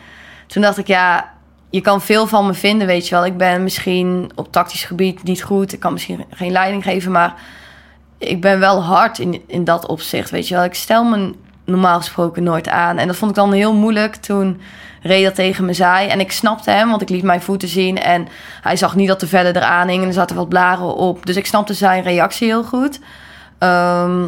toen dacht ik, ja, je kan veel van me vinden, weet je wel. Ik ben misschien op tactisch gebied niet goed. Ik kan misschien geen leiding geven, maar ik ben wel hard in, in dat opzicht, weet je wel. Ik stel me normaal gesproken nooit aan. En dat vond ik dan heel moeilijk toen Ray dat tegen me zei. En ik snapte hem, want ik liet mijn voeten zien. En hij zag niet dat de vellen eraan hingen. En er zaten wat blaren op. Dus ik snapte zijn reactie heel goed. Ehm,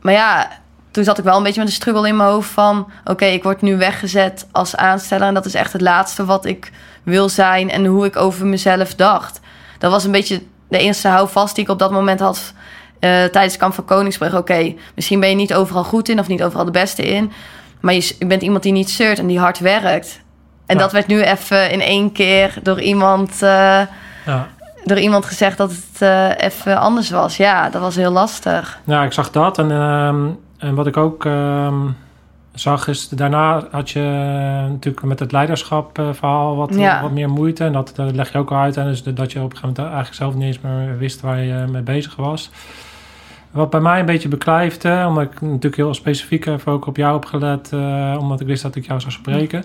maar ja, toen zat ik wel een beetje met een struggle in mijn hoofd van... oké, ik word nu weggezet als aansteller... en dat is echt het laatste wat ik wil zijn... en hoe ik over mezelf dacht. Dat was een beetje de eerste houvast die ik op dat moment had... Uh, tijdens kamp van Koningsbrug. Oké, misschien ben je niet overal goed in... of niet overal de beste in... maar je, bent iemand die niet zeurt en die hard werkt. En dat werd nu even in één keer door iemand... Uh, ja door iemand gezegd dat het uh, even anders was. Ja, dat was heel lastig. Ja, ik zag dat. En, uh, en wat ik ook uh, zag is... Daarna had je natuurlijk met het leiderschap uh, verhaal wat, ja. wat meer moeite. En dat, dat leg je ook al uit. En dus dat je op een gegeven moment eigenlijk zelf niet eens meer wist waar je mee bezig was. Wat bij mij een beetje beklijfde... omdat ik natuurlijk heel specifiek even ook op jou heb gelet... omdat ik wist dat ik jou zou spreken...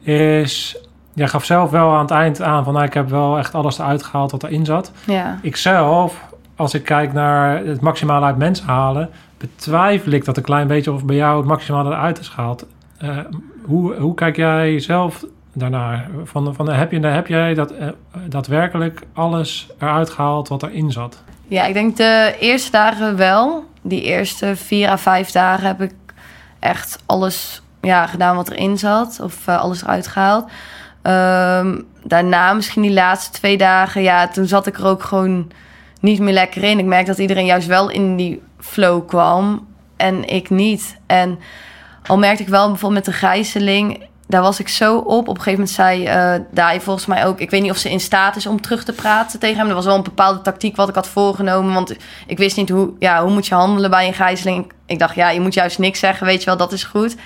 is Jij gaf zelf wel aan het eind aan van... Nou, ik heb wel echt alles eruit gehaald wat erin zat. Ja. Ik zelf, als ik kijk naar het maximale uit mensen halen... betwijfel ik dat een klein beetje of bij jou het maximale eruit is gehaald. Uh, hoe, hoe kijk jij zelf daarnaar? Van, van, heb, je, heb jij dat, uh, daadwerkelijk alles eruit gehaald wat erin zat? Ja, ik denk de eerste dagen wel. Die eerste vier à vijf dagen heb ik echt alles ja, gedaan wat erin zat. Of uh, alles eruit gehaald. Um, daarna, misschien die laatste twee dagen, ja, toen zat ik er ook gewoon niet meer lekker in. Ik merkte dat iedereen juist wel in die flow kwam en ik niet. En al merkte ik wel bijvoorbeeld met de gijzeling, daar was ik zo op. Op een gegeven moment zei uh, Dai volgens mij ook... ik weet niet of ze in staat is om terug te praten tegen hem. Er was wel een bepaalde tactiek wat ik had voorgenomen. Want ik wist niet hoe, ja, hoe moet je handelen bij een gijzeling. Ik dacht, ja, je moet juist niks zeggen, weet je wel, dat is goed.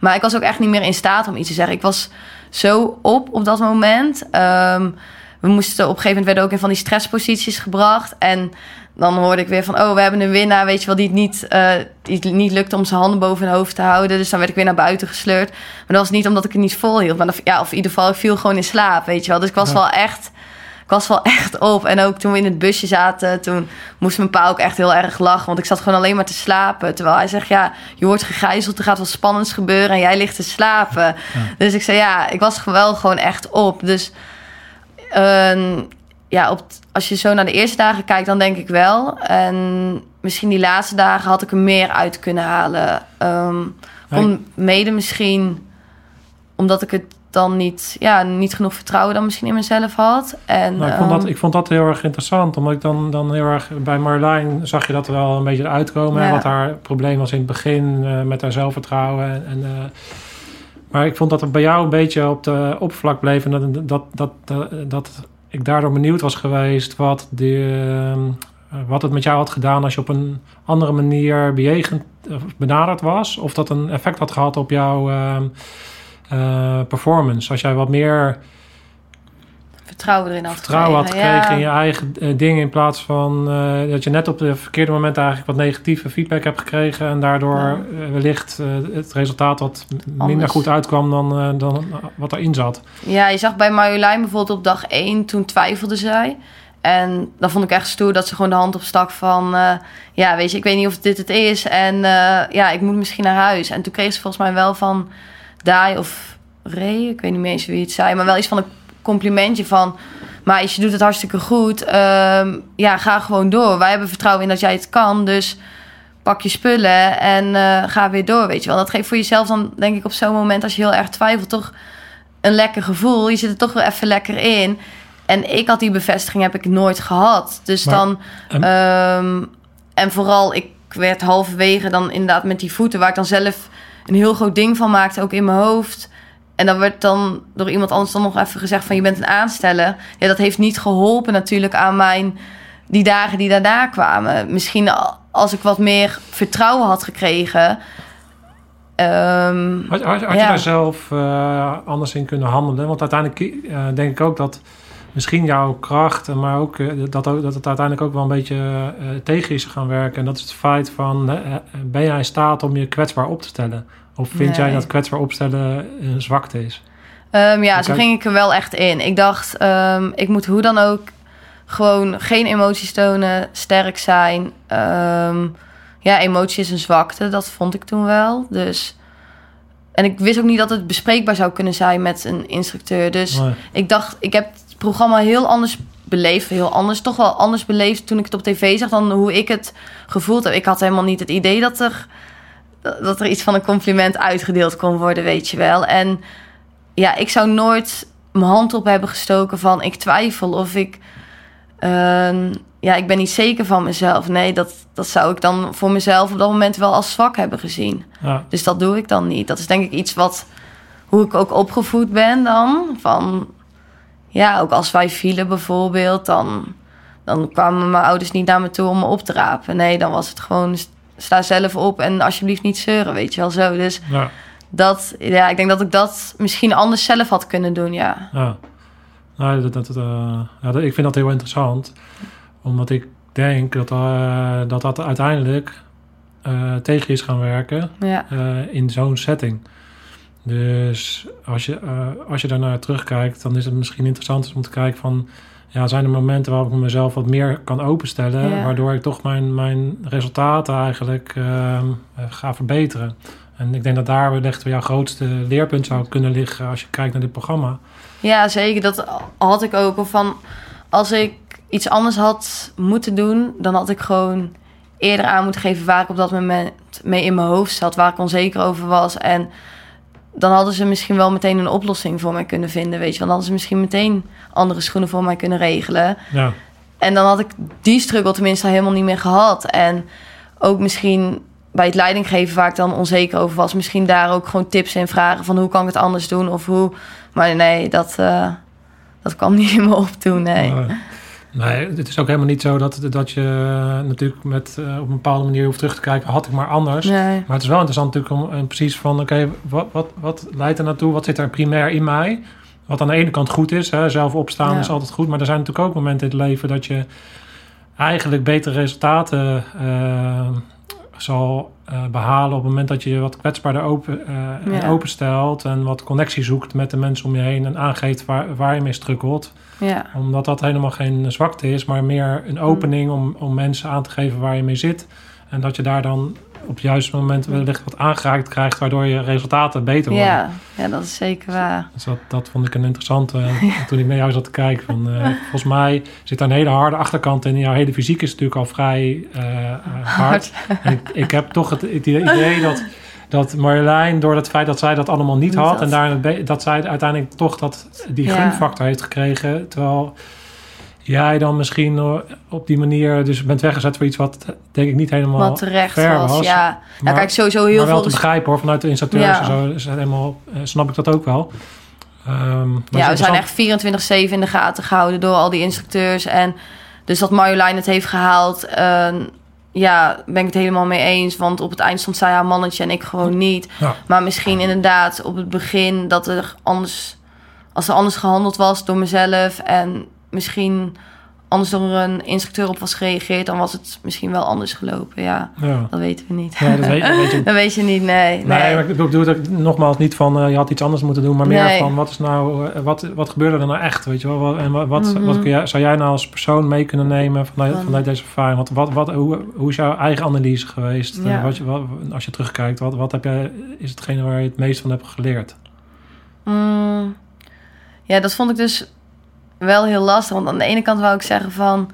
Maar ik was ook echt niet meer in staat om iets te zeggen. Ik was zo op op dat moment. Um, we moesten op een gegeven moment werden ook in van die stressposities gebracht. En dan hoorde ik weer van, oh, we hebben een winnaar, weet je wel, die het niet, uh, die het niet lukte om zijn handen boven hun hoofd te houden. Dus dan werd ik weer naar buiten gesleurd. Maar dat was niet omdat ik het niet volhield. Maar ja, of in ieder geval, ik viel gewoon in slaap, weet je wel. Dus ik was wel echt ik was wel *laughs* echt op. En ook toen we in het busje zaten, toen moest mijn pa ook echt heel erg lachen. Want ik zat gewoon alleen maar te slapen. Terwijl hij zegt, ja, je wordt gegijzeld, er gaat wat spannends gebeuren en jij ligt te slapen. Dus ik zei, ja, ik was wel gewoon echt op. Dus uh, ja, op, als je zo naar de eerste dagen kijkt, dan denk ik wel. En misschien die laatste dagen had ik er meer uit kunnen halen. Um, om, mede misschien omdat ik het dan niet, ja, niet genoeg vertrouwen dan misschien in mezelf had. En, nou, ik, vond dat, ehm, ik vond dat heel erg interessant, omdat ik dan, dan heel erg bij Marlijn zag je dat er wel een beetje uitkomen. Ja. Wat haar probleem was in het begin uh, met haar zelfvertrouwen. En, en uh, maar ik vond dat het bij jou een beetje op de oppervlak bleef. En dat, dat, dat, dat, dat ik daardoor benieuwd was geweest wat, de, uh, wat het met jou had gedaan als je op een andere manier bejegend, benaderd was. Of dat een effect had gehad op jouw ehm, uh, performance. Als jij wat meer vertrouwen erin had vertrouwen had gekregen ja. in je eigen uh, dingen in plaats van uh, dat je net op de verkeerde moment eigenlijk wat negatieve feedback hebt gekregen en daardoor ja. wellicht het resultaat wat Anders. minder goed uitkwam dan, dan wat erin zat. Ja, je zag bij Marjolein bijvoorbeeld op dag 1 toen twijfelde zij. En dan vond ik echt stoer dat ze gewoon de hand opstak van... ja, weet je, ik weet niet of dit het is. En ja, ik moet misschien naar huis. En toen kreeg ze volgens mij wel van Dai of Ray, ik weet niet meer eens wie het zei, maar wel iets van een complimentje van. Maar je doet het hartstikke goed. Uh, ja, ga gewoon door. Wij hebben vertrouwen in dat jij het kan. Dus pak je spullen en uh, ga weer door. Weet je wel. Dat geeft voor jezelf dan, denk ik, op zo'n moment, als je heel erg twijfelt, toch een lekker gevoel. Je zit er toch weer even lekker in. En ik had die bevestiging, heb ik nooit gehad. Dus maar, dan. Um, en vooral, ik werd halverwege dan inderdaad met die voeten, waar ik dan zelf een heel groot ding van maakte, ook in mijn hoofd. En dan werd dan door iemand anders dan nog even gezegd van je bent een aansteller. Ja, dat heeft niet geholpen natuurlijk aan mijn die dagen die daarna kwamen. Misschien als ik wat meer vertrouwen had gekregen. Um, had, had, had ja. je daar zelf uh, anders in kunnen handelen? Want uiteindelijk uh, denk ik ook dat misschien jouw kracht, maar ook uh, dat, ook, dat het uiteindelijk ook wel een beetje tegen is gaan werken. En dat is het feit van ben jij in staat om je kwetsbaar op te stellen? Of vind nee. jij dat kwetsbaar opstellen een zwakte is? Um, ja, zo ging ik er wel echt in. Ik dacht, um, ik moet hoe dan ook gewoon geen emoties tonen, sterk zijn. Um, ja, emotie is een zwakte. Dat vond ik toen wel. Dus... En ik wist ook niet dat het bespreekbaar zou kunnen zijn met een instructeur. Dus Nee. ik dacht, ik heb het programma heel anders beleefd. Heel anders, toch wel anders beleefd toen ik het op tv zag dan hoe ik het gevoeld heb. Ik had helemaal niet het idee dat er, dat er iets van een compliment uitgedeeld kon worden, weet je wel. En ja, ik zou nooit mijn hand op hebben gestoken van ik twijfel of ik... ehm, ja, ik ben niet zeker van mezelf. Nee, dat, dat zou ik dan voor mezelf op dat moment wel als zwak hebben gezien. Ja, Dus dat doe ik dan niet. Dat is denk ik iets wat, hoe ik ook opgevoed ben dan. Van, ja, ook als wij vielen bijvoorbeeld, dan, dan kwamen mijn ouders niet naar me toe om me op te rapen. Nee, dan was het gewoon, sta zelf op en alsjeblieft niet zeuren, weet je wel zo. Dus ja, dat, ja, ik denk dat ik dat misschien anders zelf had kunnen doen, ja. ja. Nou, dat, dat, eh, ja, dat- ik vind dat heel interessant. Omdat ik denk dat eh, dat, dat uiteindelijk eh, tegen je is gaan werken. Ja, in zo'n setting. Dus als je, als je daarnaar terugkijkt, dan is het misschien interessant om te kijken van... Ja, zijn er momenten waarop ik mezelf wat meer kan openstellen... Ja. waardoor ik toch mijn, mijn resultaten eigenlijk ehm, eh, ga verbeteren. En ik denk dat daar wellicht jouw grootste leerpunt zou kunnen liggen... als je kijkt naar dit programma. ja zeker. Dat had ik ook. Of van, als ik iets anders had moeten doen, dan had ik gewoon eerder aan moeten geven waar ik op dat moment mee in mijn hoofd zat, waar ik onzeker over was. En dan hadden ze misschien wel meteen een oplossing voor mij kunnen vinden, weet je. Want dan hadden ze misschien meteen andere schoenen voor mij kunnen regelen. Ja, En dan had ik die struggle tenminste helemaal niet meer gehad. En ook misschien bij het leidinggeven waar ik dan onzeker over was, misschien daar ook gewoon tips in vragen van hoe kan ik het anders doen of hoe. Maar nee, dat, eh, dat kwam *laughs* niet in me op toen, nee. Nee, het is ook helemaal niet zo dat, dat je natuurlijk met, eh, op een bepaalde manier hoeft terug te kijken... had ik maar anders. Nee. Maar het is wel interessant natuurlijk om eh, precies van... oké, wat, wat, wat leidt er naartoe? Wat zit er primair in mij? Wat aan de ene kant goed is, hè, zelf opstaan Ja. is altijd goed... maar er zijn natuurlijk ook momenten in het leven dat je eigenlijk betere resultaten eh, zal eh, behalen... op het moment dat je je wat kwetsbaarder open, Ja. openstelt... en wat connectie zoekt met de mensen om je heen... en aangeeft waar, waar je mee strukkelt Ja, omdat dat helemaal geen zwakte is, maar meer een opening om, om mensen aan te geven waar je mee zit. En dat je daar dan op het juiste moment wellicht wat aangeraakt krijgt, waardoor je resultaten beter worden. ja, ja, dat is zeker waar. Dus dat, dat vond ik een interessante. *laughs* En toen ik naar jou zat te kijken, van, eh, *laughs* volgens mij zit daar een hele harde achterkant in. Jouw hele fysiek is natuurlijk al vrij eh, eh, hard. *laughs* En ik, ik heb toch het, het idee dat, dat Marjolein, door het feit dat zij dat allemaal niet had... had. en daar, dat zij uiteindelijk toch dat, die Ja. gunfactor heeft gekregen... terwijl jij dan misschien eh, op die manier dus bent weggezet voor iets wat denk ik niet helemaal Wat terecht fair was, was. ja. Ja, Maar- kijk, sowieso heel maar wel veel... te begrijpen hoor, vanuit de instructeurs Ja. en zo is helemaal, eh, snap ik dat ook wel. Ehm, Ja, we zijn echt 24-7 in de gaten gehouden door al die instructeurs. En dus dat Marjolein het heeft gehaald, eh, ja, ben ik het helemaal mee eens. Want op het eind stond zij haar mannetje en ik gewoon niet. Ja. Maar misschien inderdaad op het begin dat er anders, als er anders gehandeld was door mezelf en misschien anders door een instructeur op was gereageerd, dan was het misschien wel anders gelopen. Ja, Ja. dat weten we niet. Ja, dat weet, dat weet je *laughs* dat weet je niet, nee. Nee, nee. maar ik bedoel het nogmaals niet van eh, je had iets anders moeten doen, maar meer Nee. van wat is nou, eh, wat, wat gebeurde er nou echt, weet je wel? Wat- En wat, wat, Mhm. wat kun jij, zou jij nou als persoon mee kunnen nemen vanuit, Van- vanuit deze ervaring? Wat, wat, wat, hoe, hoe is jouw eigen analyse geweest? Eh, wat, als je terugkijkt, wat, wat heb jij, is hetgene waar je het meest van hebt geleerd? Mm, ja, dat vond ik dus wel heel lastig. Want aan de ene kant wou ik zeggen van...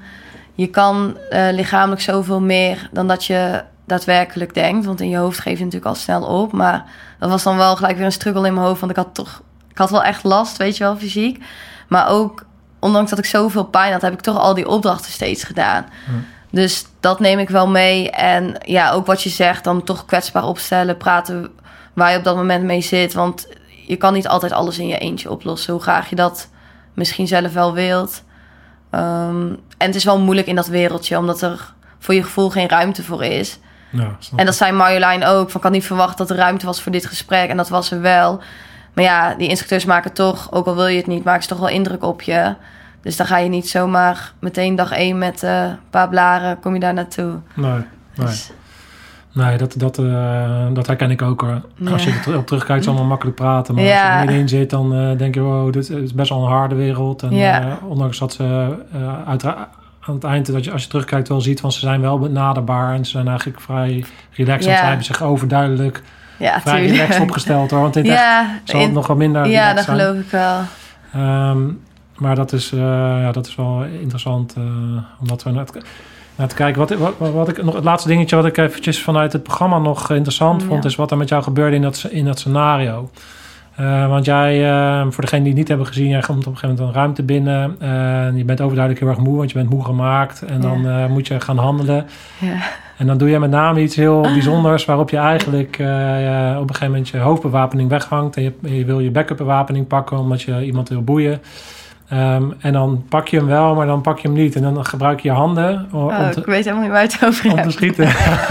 je kan eh, lichamelijk zoveel meer dan dat je daadwerkelijk denkt. Want in je hoofd geef je natuurlijk al snel op. Maar dat was dan wel gelijk weer een struggle in mijn hoofd. Want ik had toch... Ik had wel echt last, weet je wel, fysiek. Maar ook, ondanks dat ik zoveel pijn had... heb ik toch al die opdrachten steeds gedaan. Dus dat neem ik wel mee. En ja, ook wat je zegt, dan toch kwetsbaar opstellen. Praten waar je op dat moment mee zit. Want je kan niet altijd alles in je eentje oplossen. Hoe graag je dat misschien zelf wel wilt. Ehm, en het is wel moeilijk in dat wereldje, omdat er voor je gevoel geen ruimte voor is. Ja, En dat zei Marjolein ook. Van, ik had niet verwacht dat er ruimte was voor dit gesprek. En dat was er wel. Maar ja, die instructeurs maken toch, ook al wil je het niet, maken ze toch wel indruk op je. Dus dan ga je niet zomaar meteen dag één met eh, een paar blaren, kom je daar naartoe. Nee, nee. Dus, Nee, dat, dat, eh, dat herken ik ook hoor. Ja. Als je er terug- op terugkijkt, is allemaal makkelijk praten. Maar als Ja. je er middenin zit, dan eh, denk je, wow, dit is best wel een harde wereld. En Ja. eh, ondanks dat ze eh uitera- aan het eind, dat je als je terugkijkt wel ziet van ze zijn wel benaderbaar en ze zijn eigenlijk vrij relaxed. Want zij hebben zich overduidelijk Ja, vrij relaxed opgesteld hoor. Want in het *laughs* echt zal het in- nog wel minder ja, dat zijn. geloof ik wel. Ehm, maar dat is, ja, dat is wel interessant eh, om dat naar te, kijken. Wat, wat, wat ik nog, het laatste dingetje wat ik eventjes vanuit het programma nog interessant Ja. vond, is wat er met jou gebeurde in dat, in dat scenario. Eh, want jij, eh, voor degenen die het niet hebben gezien, jij komt op een gegeven moment een ruimte binnen. eh, je bent overduidelijk heel erg moe, want je bent moe gemaakt. En dan moet je gaan handelen. Ja. En dan doe je met name iets heel bijzonders, waarop je eigenlijk op een gegeven moment je hoofdbewapening weghangt. En je, je wil je backup bewapening pakken, omdat je iemand wil boeien. Ehm, en dan pak je hem wel, maar dan pak je hem niet. En dan gebruik je je handen om, Oh, om ik te, weet helemaal niet waar het over om te schieten.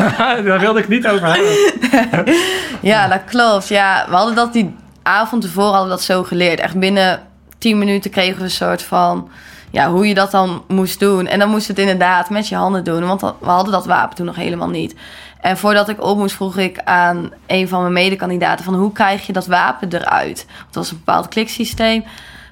*laughs* Daar wilde ik niet over hebben. *laughs* Ja, dat klopt. Ja, we hadden dat die avond tevoren hadden we dat zo geleerd. Echt binnen 10 minuten kregen we een soort van... Ja, hoe je dat dan moest doen. En dan moest het inderdaad met je handen doen. Want we hadden dat wapen toen nog helemaal niet. En voordat ik op moest, vroeg ik aan een van mijn medekandidaten... van hoe krijg je dat wapen eruit? Want dat was een bepaald kliksysteem.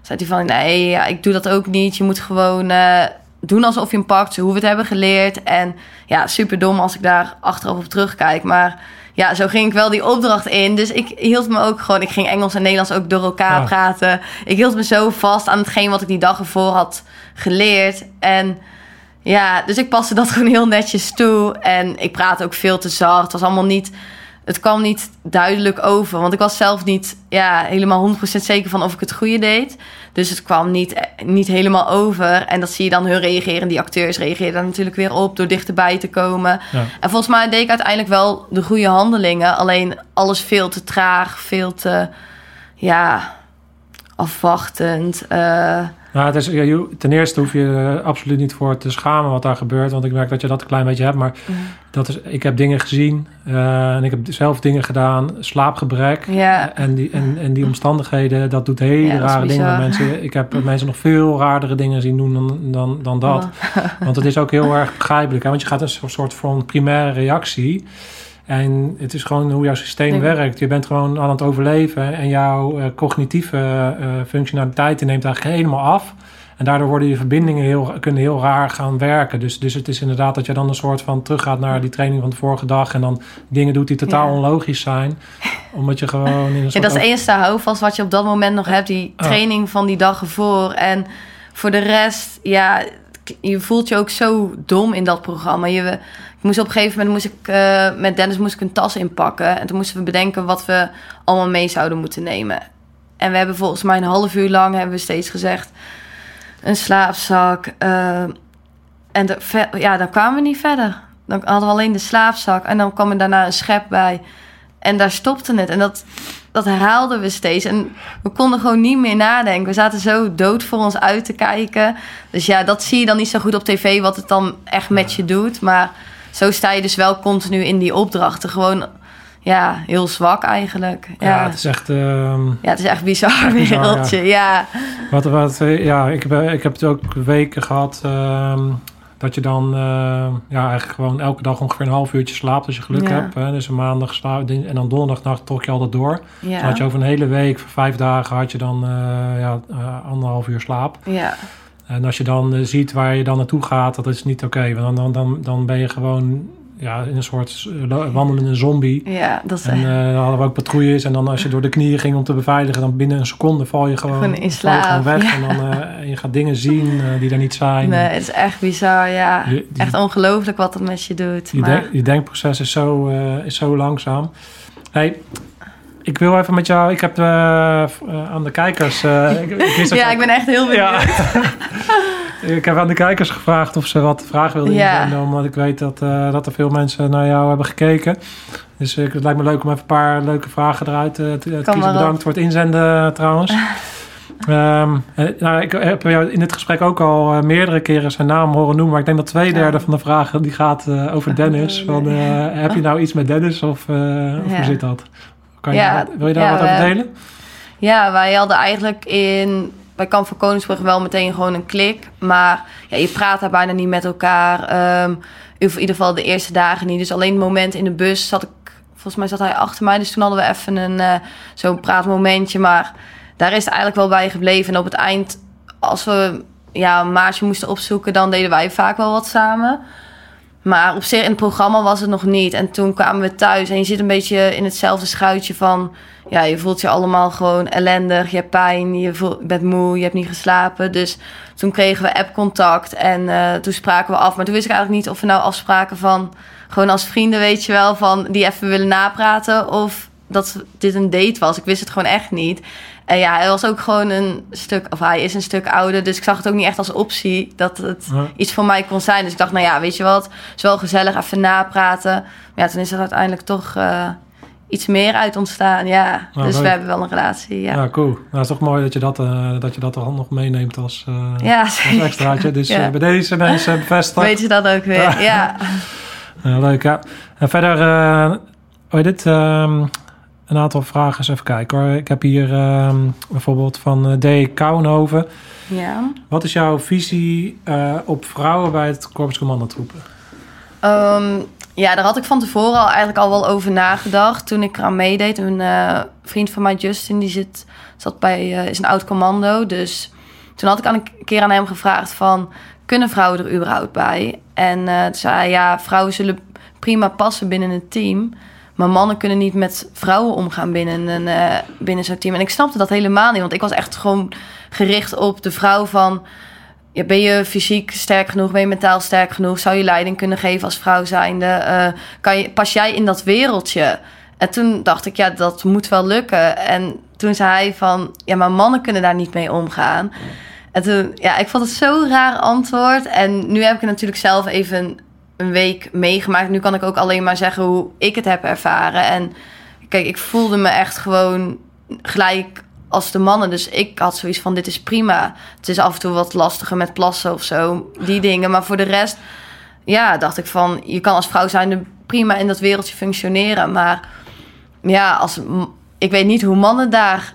Zei hij van, nee, ja, ik doe dat ook niet. Je moet gewoon eh, doen alsof je hem pakt. Hoe we het hebben geleerd. En ja, super dom als ik daar achteraf op terugkijk. Maar ja, zo ging ik wel die opdracht in. Dus ik hield me ook gewoon... Ik ging Engels en Nederlands ook door elkaar Ah. praten. Ik hield me zo vast aan hetgeen wat ik die dag ervoor had geleerd. En ja, dus ik paste dat *laughs* gewoon heel netjes toe. En ik praatte ook veel te zacht. Het was allemaal niet... Het kwam niet duidelijk over. Want ik was zelf niet ja, helemaal 100% zeker van of ik het goede deed. Dus het kwam niet, niet helemaal over. En dat zie je dan hun reageren. Die acteurs reageren daar natuurlijk weer op door dichterbij te komen. Ja. En volgens mij deed ik uiteindelijk wel de goede handelingen. Alleen alles veel te traag, veel te ja, afwachtend. eh, Nou, het is, ja, ten eerste hoef je er absoluut niet voor te schamen wat daar gebeurt. Want ik merk dat je dat een klein beetje hebt. Maar dat is, ik heb dingen gezien eh, en ik heb zelf dingen gedaan. Slaapgebrek. En, die, en, en die omstandigheden, dat doet hele Ja, rare dingen met mensen. Ik heb *laughs* mensen nog veel raardere dingen zien doen dan, dan, dan dat. Oh. Want het is ook heel erg begrijpelijk. Hè? Want je gaat een soort van primaire reactie. En het is gewoon hoe jouw systeem Denk- werkt. Je bent gewoon aan het overleven. En jouw eh, cognitieve eh, functionaliteit neemt eigenlijk helemaal af. En daardoor worden je verbindingen heel, kunnen heel raar gaan werken. Dus, dus het is inderdaad dat je dan een soort van teruggaat naar die training van de vorige dag. En dan dingen doet die totaal Ja. onlogisch zijn. *laughs* Omdat je gewoon in een Ja, soort dat is het enige houvast wat je op dat moment nog hebt. Die Ah. training van die dag ervoor. En voor de rest, ja, je voelt je ook zo dom in dat programma. Je, moest op een gegeven moment moest ik, eh, met Dennis moest ik een tas inpakken. En toen moesten we bedenken wat we allemaal mee zouden moeten nemen. En we hebben volgens mij een half uur lang hebben we steeds gezegd... een slaapzak. eh, en de, ja, dan kwamen we niet verder. Dan hadden we alleen de slaapzak. En dan kwam er daarna een schep bij. En daar stopte het. En dat, dat herhaalden we steeds. En we konden gewoon niet meer nadenken. We zaten zo dood voor ons uit te kijken. Dus ja, dat zie je dan niet zo goed op tv... wat het dan echt met je doet. Maar zo sta je dus wel continu in die opdrachten. Gewoon, ja, heel zwak eigenlijk. Ja, Ja, het is echt... ehm, ja het is echt bizar bizar, wereldje. Ja. Wat, wat, eh, ja, ik heb, ik heb het ook weken gehad ehm, dat je dan eh, ja, eigenlijk gewoon elke dag ongeveer een half uurtje slaapt als je geluk Ja. hebt. Hè? Dus een maandag slaap en dan donderdagnacht trok je altijd door. Ja. Dan had je over een hele week, voor vijf dagen, had je dan eh, ja, eh, anderhalf uur slaap. ja. En als je dan eh, ziet waar je dan naartoe gaat, dat is niet oké. Want dan, dan, dan, dan ben je gewoon ja, in een soort eh, wandelende zombie. ja, dat is En eh, dan hadden we ook patrouilles. En dan als je door de knieën ging om te beveiligen, dan binnen een seconde val je gewoon, Gewoon in weg. ja. En dan en je gaat dingen zien die er niet zijn. Nee, het is echt bizar, ja. Je- die- Echt ongelooflijk wat dat met je doet. Je, maar... denk- je denkproces is zo, is zo langzaam. Hey, ik wil even met jou... Ik heb eh, eh, aan de kijkers... eh, ik, ik wist dat ja, ik ben echt heel benieuwd. Ja. *laughs* ik heb aan de kijkers gevraagd of ze wat vragen wilden Ja. inzenden. Omdat ik weet dat, dat er veel mensen naar jou hebben gekeken. Dus het lijkt me leuk om even een paar leuke vragen eruit te, kiezen. Bedankt voor het inzenden trouwens. *laughs* Ehm, eh, nou, ik heb jou in dit gesprek ook al meerdere keren zijn naam horen noemen. Maar ik denk dat twee derde van de vragen die gaat over *laughs* Dennis. Van, heb je nou iets met Dennis of, of Ja. hoe zit dat? Kan je, Ja, wil je daar ja, wat over delen? Ja, wij hadden eigenlijk in bij Kamp van Koningsbrug wel meteen gewoon een klik. Maar ja, je praat daar bijna niet met elkaar. Ehm, in ieder geval de eerste dagen niet. Dus alleen het moment in de bus zat ik... Volgens mij zat hij achter mij. Dus toen hadden we even een eh, zo'n praatmomentje. Maar daar is het eigenlijk wel bij gebleven. En op het eind, als we ja, een maatje moesten opzoeken, dan deden wij vaak wel wat samen. Maar op zich in het programma was het nog niet. En toen kwamen we thuis en je zit een beetje in hetzelfde schuitje van... Ja, je voelt je allemaal gewoon ellendig, je hebt pijn, je, voelt, bent moe, je hebt niet geslapen. Dus toen kregen we app-contact en uh, toen spraken we af. Maar toen wist ik eigenlijk niet of we nou afspraken van... Gewoon als vrienden, weet je wel, van die even willen napraten... of dat dit een date was. Ik wist het gewoon echt niet. En ja, hij was ook gewoon een stuk, of hij is een stuk ouder. Dus ik zag het ook niet echt als optie dat het iets voor mij kon zijn. Dus ik dacht, nou ja, weet je wat, het is wel gezellig even napraten. Maar ja, toen is er uiteindelijk toch uh, iets meer uit ontstaan. Ja, nou, dus we hebben wel een relatie. Ja, ja cool. Nou, het is toch mooi dat je dat, uh, dat, je dat toch nog meeneemt als, uh, ja, als extraatje. Dus ja. bij deze mensen *laughs* bevestigd. Weet je dat ook weer, ja. *laughs* leuk, ja. En verder, oh, dit... Um, een aantal vragen. Eens even kijken hoor. Ik heb hier uh, bijvoorbeeld van uh, D. Kouwenhoven. Ja. Wat is jouw visie uh, op vrouwen bij het Corpus Commandotroepen? Um, ja, daar had ik van tevoren al eigenlijk al wel over nagedacht. Toen ik eraan meedeed. Een uh, vriend van mij, Justin, die zit, zat bij, is een oud commando. Dus toen had ik aan een keer aan hem gevraagd van... Kunnen vrouwen er überhaupt bij? En toen zei hij, ja, vrouwen zullen prima passen binnen het team... Maar mannen kunnen niet met vrouwen omgaan binnen, een, uh, binnen zo'n team. En ik snapte dat helemaal niet. Want ik was echt gewoon gericht op de vrouw van... Ja, ben je fysiek sterk genoeg? Ben je mentaal sterk genoeg? Zou je leiding kunnen geven als vrouw zijnde? Uh, kan je, pas jij in dat wereldje? En toen dacht ik, ja, dat moet wel lukken. En toen zei hij van... Ja, maar mannen kunnen daar niet mee omgaan. En toen, ja, ik vond het zo'n raar antwoord. En nu heb ik het natuurlijk zelf even een week meegemaakt. Nu kan ik ook alleen maar zeggen hoe ik het heb ervaren. En kijk, ik voelde me echt gewoon gelijk als de mannen. Dus ik had zoiets van: dit is prima. Het is af en toe wat lastiger met plassen of zo, die dingen. Maar voor de rest, ja, dacht ik van: je kan als vrouw zijn prima in dat wereldje functioneren. Maar ja, als, ik weet niet hoe mannen daar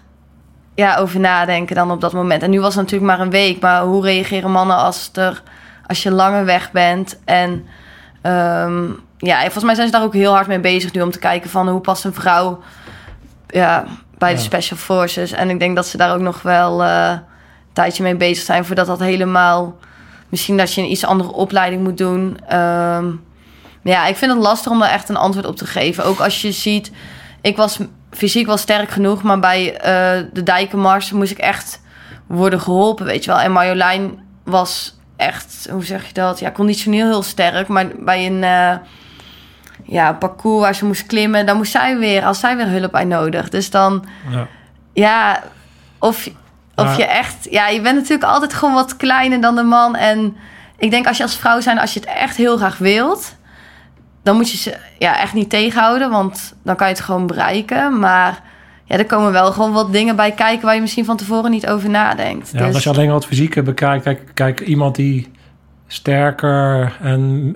ja, over nadenken dan op dat moment. En nu was het natuurlijk maar een week. Maar hoe reageren mannen als, er, als je langer weg bent en Um, ja, volgens mij zijn ze daar ook heel hard mee bezig nu om te kijken van hoe past een vrouw ja, bij de Special Forces. En ik denk dat ze daar ook nog wel uh, een tijdje mee bezig zijn voordat dat helemaal. Misschien dat je een iets andere opleiding moet doen. Um, ja, ik vind het lastig om daar echt een antwoord op te geven. Ook als je ziet, ik was fysiek wel sterk genoeg, maar bij uh, de dijkenmars moest ik echt worden geholpen, weet je wel. En Marjolein was echt, hoe zeg je dat? Ja, conditioneel heel sterk. Maar bij een uh, ja, parcours waar ze moest klimmen, dan moest zij weer, als zij weer hulp bij nodig. Dus dan, ja, ja of, of je echt, ja, je bent natuurlijk altijd gewoon wat kleiner dan de man. En ik denk als je als vrouw zijn, als je het echt heel graag wilt, dan moet je ze ja, echt niet tegenhouden, want dan kan je het gewoon bereiken. Maar ja, er komen wel gewoon wat dingen bij kijken waar je misschien van tevoren niet over nadenkt. Ja, dus... als je alleen wat fysieke bekijkt, kijk, kijk iemand die sterker en,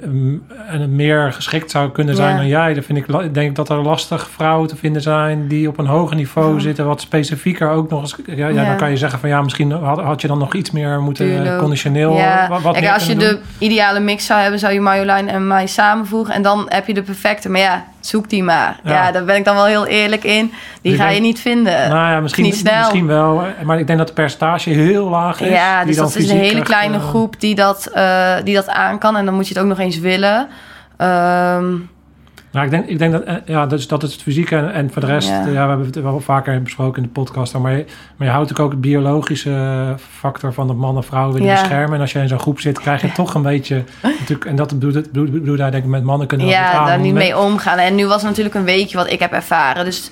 en meer geschikt zou kunnen zijn dan jij. Dan vind ik, denk dat er lastig vrouwen te vinden zijn die op een hoger niveau zitten, wat specifieker ook nog eens. Ja, ja, dan kan je zeggen van ja, misschien had, had je dan nog iets meer moeten Tuurlijk. conditioneel. Wat als je de ideale mix zou hebben, zou je Marjolein en mij samenvoegen en dan heb je de perfecte. Maar ja, zoek die maar. Ja, daar ben ik dan wel heel eerlijk in. Die ga je niet vinden. Nou ja, misschien, niet snel. misschien wel. Maar ik denk dat de percentage heel laag is. Ja, dus dat is een hele kleine uh, groep die dat, uh, die dat aan kan. En dan moet je het ook nog eens willen. Um, nou, ik denk, ik denk dat, eh, ja, dus dat is het fysieke en, en voor de rest, ja. ja. we hebben het wel vaker besproken in de podcast, maar je, maar je houdt natuurlijk ook het biologische factor van de man en vrouw willen ja. beschermen. En als je in zo'n groep zit, krijg je *laughs* toch een beetje, natuurlijk, en dat bedoelt het, bedoel, daar denk ik met mannen kunnen Ja, daar niet mee omgaan. En nu was het natuurlijk een weekje wat ik heb ervaren, dus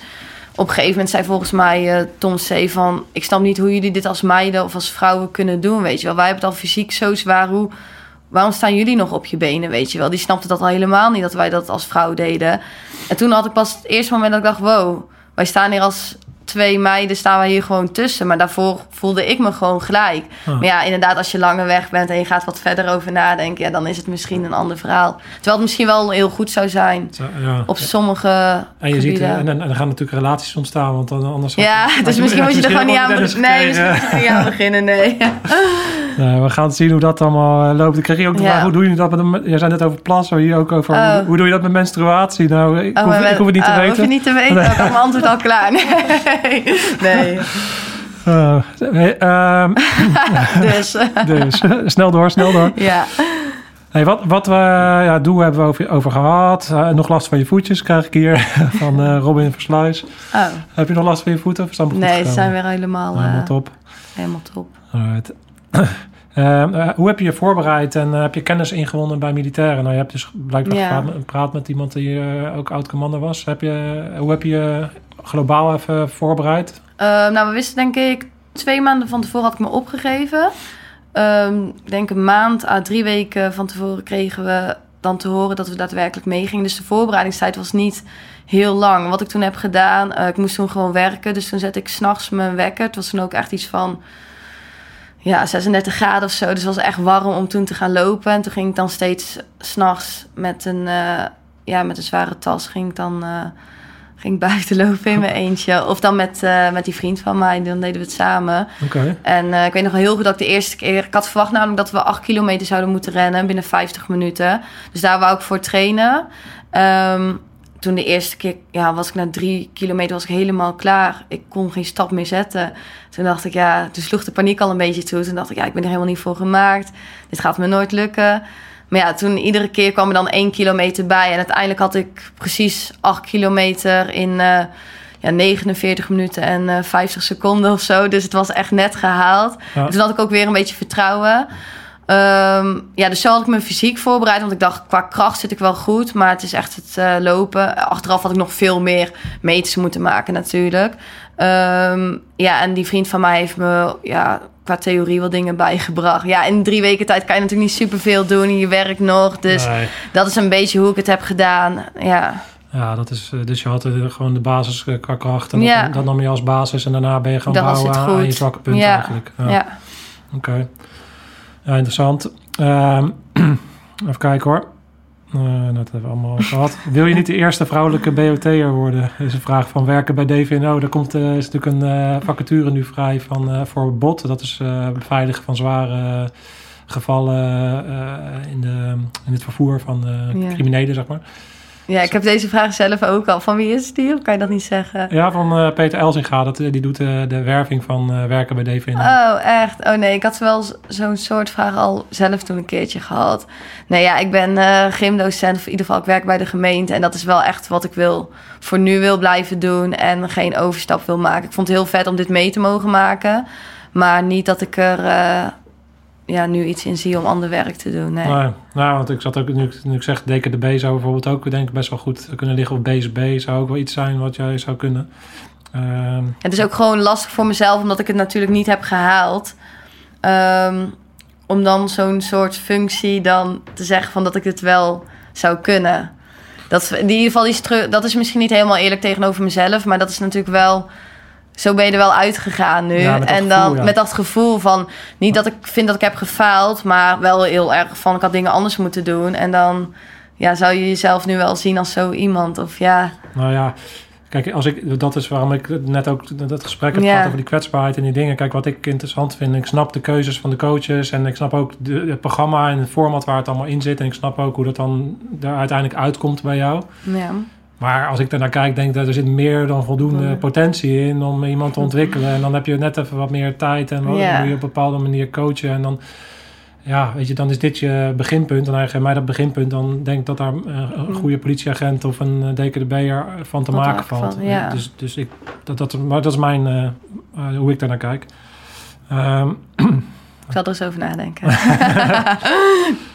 op een gegeven moment zei volgens mij uh, Tom C. van... ik snap niet hoe jullie dit als meiden of als vrouwen kunnen doen, weet je wel. Wij hebben het al fysiek zo zwaar, hoe waarom staan jullie nog op je benen, weet je wel? Die snapte dat al helemaal niet, dat wij dat als vrouw deden. En toen had ik pas het eerste moment dat ik dacht, wow, wij staan hier als twee meiden staan wij hier gewoon tussen. Maar daarvoor voelde ik me gewoon gelijk. Ah. Maar ja, inderdaad, als je langer weg bent en je gaat wat verder over nadenken, ja, dan is het misschien een ander verhaal. Terwijl het misschien wel heel goed zou zijn ja. op sommige. En je ziet, en, en, er gaan natuurlijk relaties ontstaan, want dan anders. Ja, dus misschien moet je er gewoon niet aan beginnen. Nee, misschien moet je niet aan beginnen, nee. we gaan zien hoe dat allemaal eh, loopt. Ik kreeg hier ook de vraag, hoe doe je dat met een... Je zei net over plassen, hier ook over... Oh. Hoe, doe je dat met menstruatie? Nou, ik, oh, hoef, ik hoef het niet te oh, weten. hoef je niet te weten, ik had mijn antwoord al klaar. Nee. *laughs* nee. Uh, uh, *laughs* dus. dus, snel door, snel door. Ja. Hey, wat wat we, ja, doe hebben we over, over gehad. Uh, nog last van je voetjes krijg ik hier *laughs* van uh, Robin Versluis. Oh. Heb je nog last van je voeten? Of nee, ze zijn weer helemaal, helemaal uh, top. Helemaal top. Alright. Uh, *clears throat* hoe heb je je voorbereid en uh, heb je kennis ingewonnen bij militairen? Nou, je hebt dus blijkbaar Ja. gepraat, met iemand die uh, ook oud-commando was. Heb je, hoe heb je globaal even voorbereid? Uh, nou, we wisten denk ik twee maanden van tevoren had ik me opgegeven. Um, ik denk een maand à drie weken van tevoren kregen we dan te horen dat we daadwerkelijk meegingen. Dus de voorbereidingstijd was niet heel lang. Wat ik toen heb gedaan, uh, ik moest toen gewoon werken. Dus toen zette ik s'nachts mijn wekker. Het was toen ook echt iets van ja, 36 graden of zo. Dus het was echt warm om toen te gaan lopen. En toen ging ik dan steeds s'nachts met een, uh, ja, met een zware tas ging ik dan... Uh, ging buiten lopen in mijn eentje. Of dan met, uh, met die vriend van mij. Dan deden we het samen. Okay. En uh, ik weet nog heel goed dat ik de eerste keer... Ik had verwacht namelijk dat we acht kilometer zouden moeten rennen binnen 50 minuten. Dus daar wou ik voor trainen. Um, toen de eerste keer ja, was ik na drie kilometer was ik helemaal klaar. Ik kon geen stap meer zetten. Toen dacht ik, ja, toen sloeg de paniek al een beetje toe. Toen dacht ik, ja, ik ben er helemaal niet voor gemaakt. Dit gaat me nooit lukken. Maar ja, toen iedere keer kwam er dan één kilometer bij. En uiteindelijk had ik precies acht kilometer in uh, ja, 49 minuten en uh, 50 seconden of zo. Dus het was echt net gehaald. Ja. Toen had ik ook weer een beetje vertrouwen. Um, ja, dus zo had ik mijn fysiek voorbereid. Want ik dacht, qua kracht zit ik wel goed. Maar het is echt het uh, lopen. Achteraf had ik nog veel meer meters moeten maken natuurlijk. Um, ja, en die vriend van mij heeft me ja, qua theorie wel dingen bijgebracht. Ja, in drie weken tijd kan je natuurlijk niet superveel doen. Je werkt nog. Dus Nee. dat is een beetje hoe ik het heb gedaan. Ja, Ja, dat is, eh, dus je had eh, gewoon de basis eh, qua kracht. En dat, Ja. dat nam je als basis. En daarna ben je was bouwen aan, je zwakke punten Ja. eigenlijk. Ja. ja. Oké. Ja, interessant. Ehm, *clears throat* even kijken hoor. Eh, dat hebben we allemaal gehad. Wil je niet de eerste vrouwelijke BOT'er worden? Is een vraag van werken bij DVNO. Er komt, eh, is natuurlijk een eh, vacature nu vrij van, voor BOT. Dat is beveiligen van zware gevallen in, de, in het vervoer van Ja. criminelen, zeg maar. Ja, ik heb deze vraag zelf ook al. Van wie is die? Of kan je dat niet zeggen? Ja, van eh, Peter Elzinga. Dat, eh, die doet eh, de werving van werken bij DVNO. Oh, echt? Oh nee, ik had wel zo'n soort vraag al zelf toen een keertje gehad. Nee, ja, ik ben gymdocent, of in ieder geval ik werk bij de gemeente. En dat is wel echt wat ik wil, voor nu wil blijven doen en geen overstap wil maken. Ik vond het heel vet om dit mee te mogen maken. Maar niet dat ik er ja, nu iets in zie om ander werk te doen. Nee. Nou, nou, want ik zat ook, nu, ik- nu ik zeg DKDB zou bijvoorbeeld ook denk ik best wel goed kunnen liggen. Of BSB zou ook wel iets zijn wat jij zou kunnen. Ehm, Het is ook gewoon lastig voor mezelf, omdat ik het natuurlijk niet heb gehaald. Ehm, om dan zo'n soort functie dan te zeggen van dat ik het wel zou kunnen. Dat, in ieder geval die dat is misschien niet helemaal eerlijk tegenover mezelf, maar dat is natuurlijk wel. Zo ben je er wel uitgegaan nu. Ja, en dan gevoel, ja. met dat gevoel van niet dat ik vind dat ik heb gefaald, maar wel heel erg van ik had dingen anders moeten doen. En dan ja, zou je jezelf nu wel zien als zo iemand. Of ja, nou ja, kijk, als ik, dat is waarom ik net ook dat gesprek heb Ja. gehad over die kwetsbaarheid en die dingen. Kijk, wat ik interessant vind, ik snap de keuzes van de coaches en ik snap ook de, het programma en het format waar het allemaal in zit. En ik snap ook hoe dat dan er uiteindelijk uitkomt bij jou. ja. Maar als ik daarnaar kijk, denk ik dat er zit meer dan voldoende Mhm. potentie in om iemand te ontwikkelen. En dan heb je net even wat meer tijd en dan Ja. moet je op een bepaalde manier coachen. En dan, ja, weet je, dan is dit je beginpunt. En geeft mij dat beginpunt, dan denk ik dat daar eh, een goede politieagent of een eh, DKDB'er van te maken valt. van, ja. Dus, dus ik, dat, dat, maar dat is mijn, eh, eh, hoe ik daarnaar kijk. Ehm, *clears throat* Ik zal er eens over nadenken. *laughs* *laughs*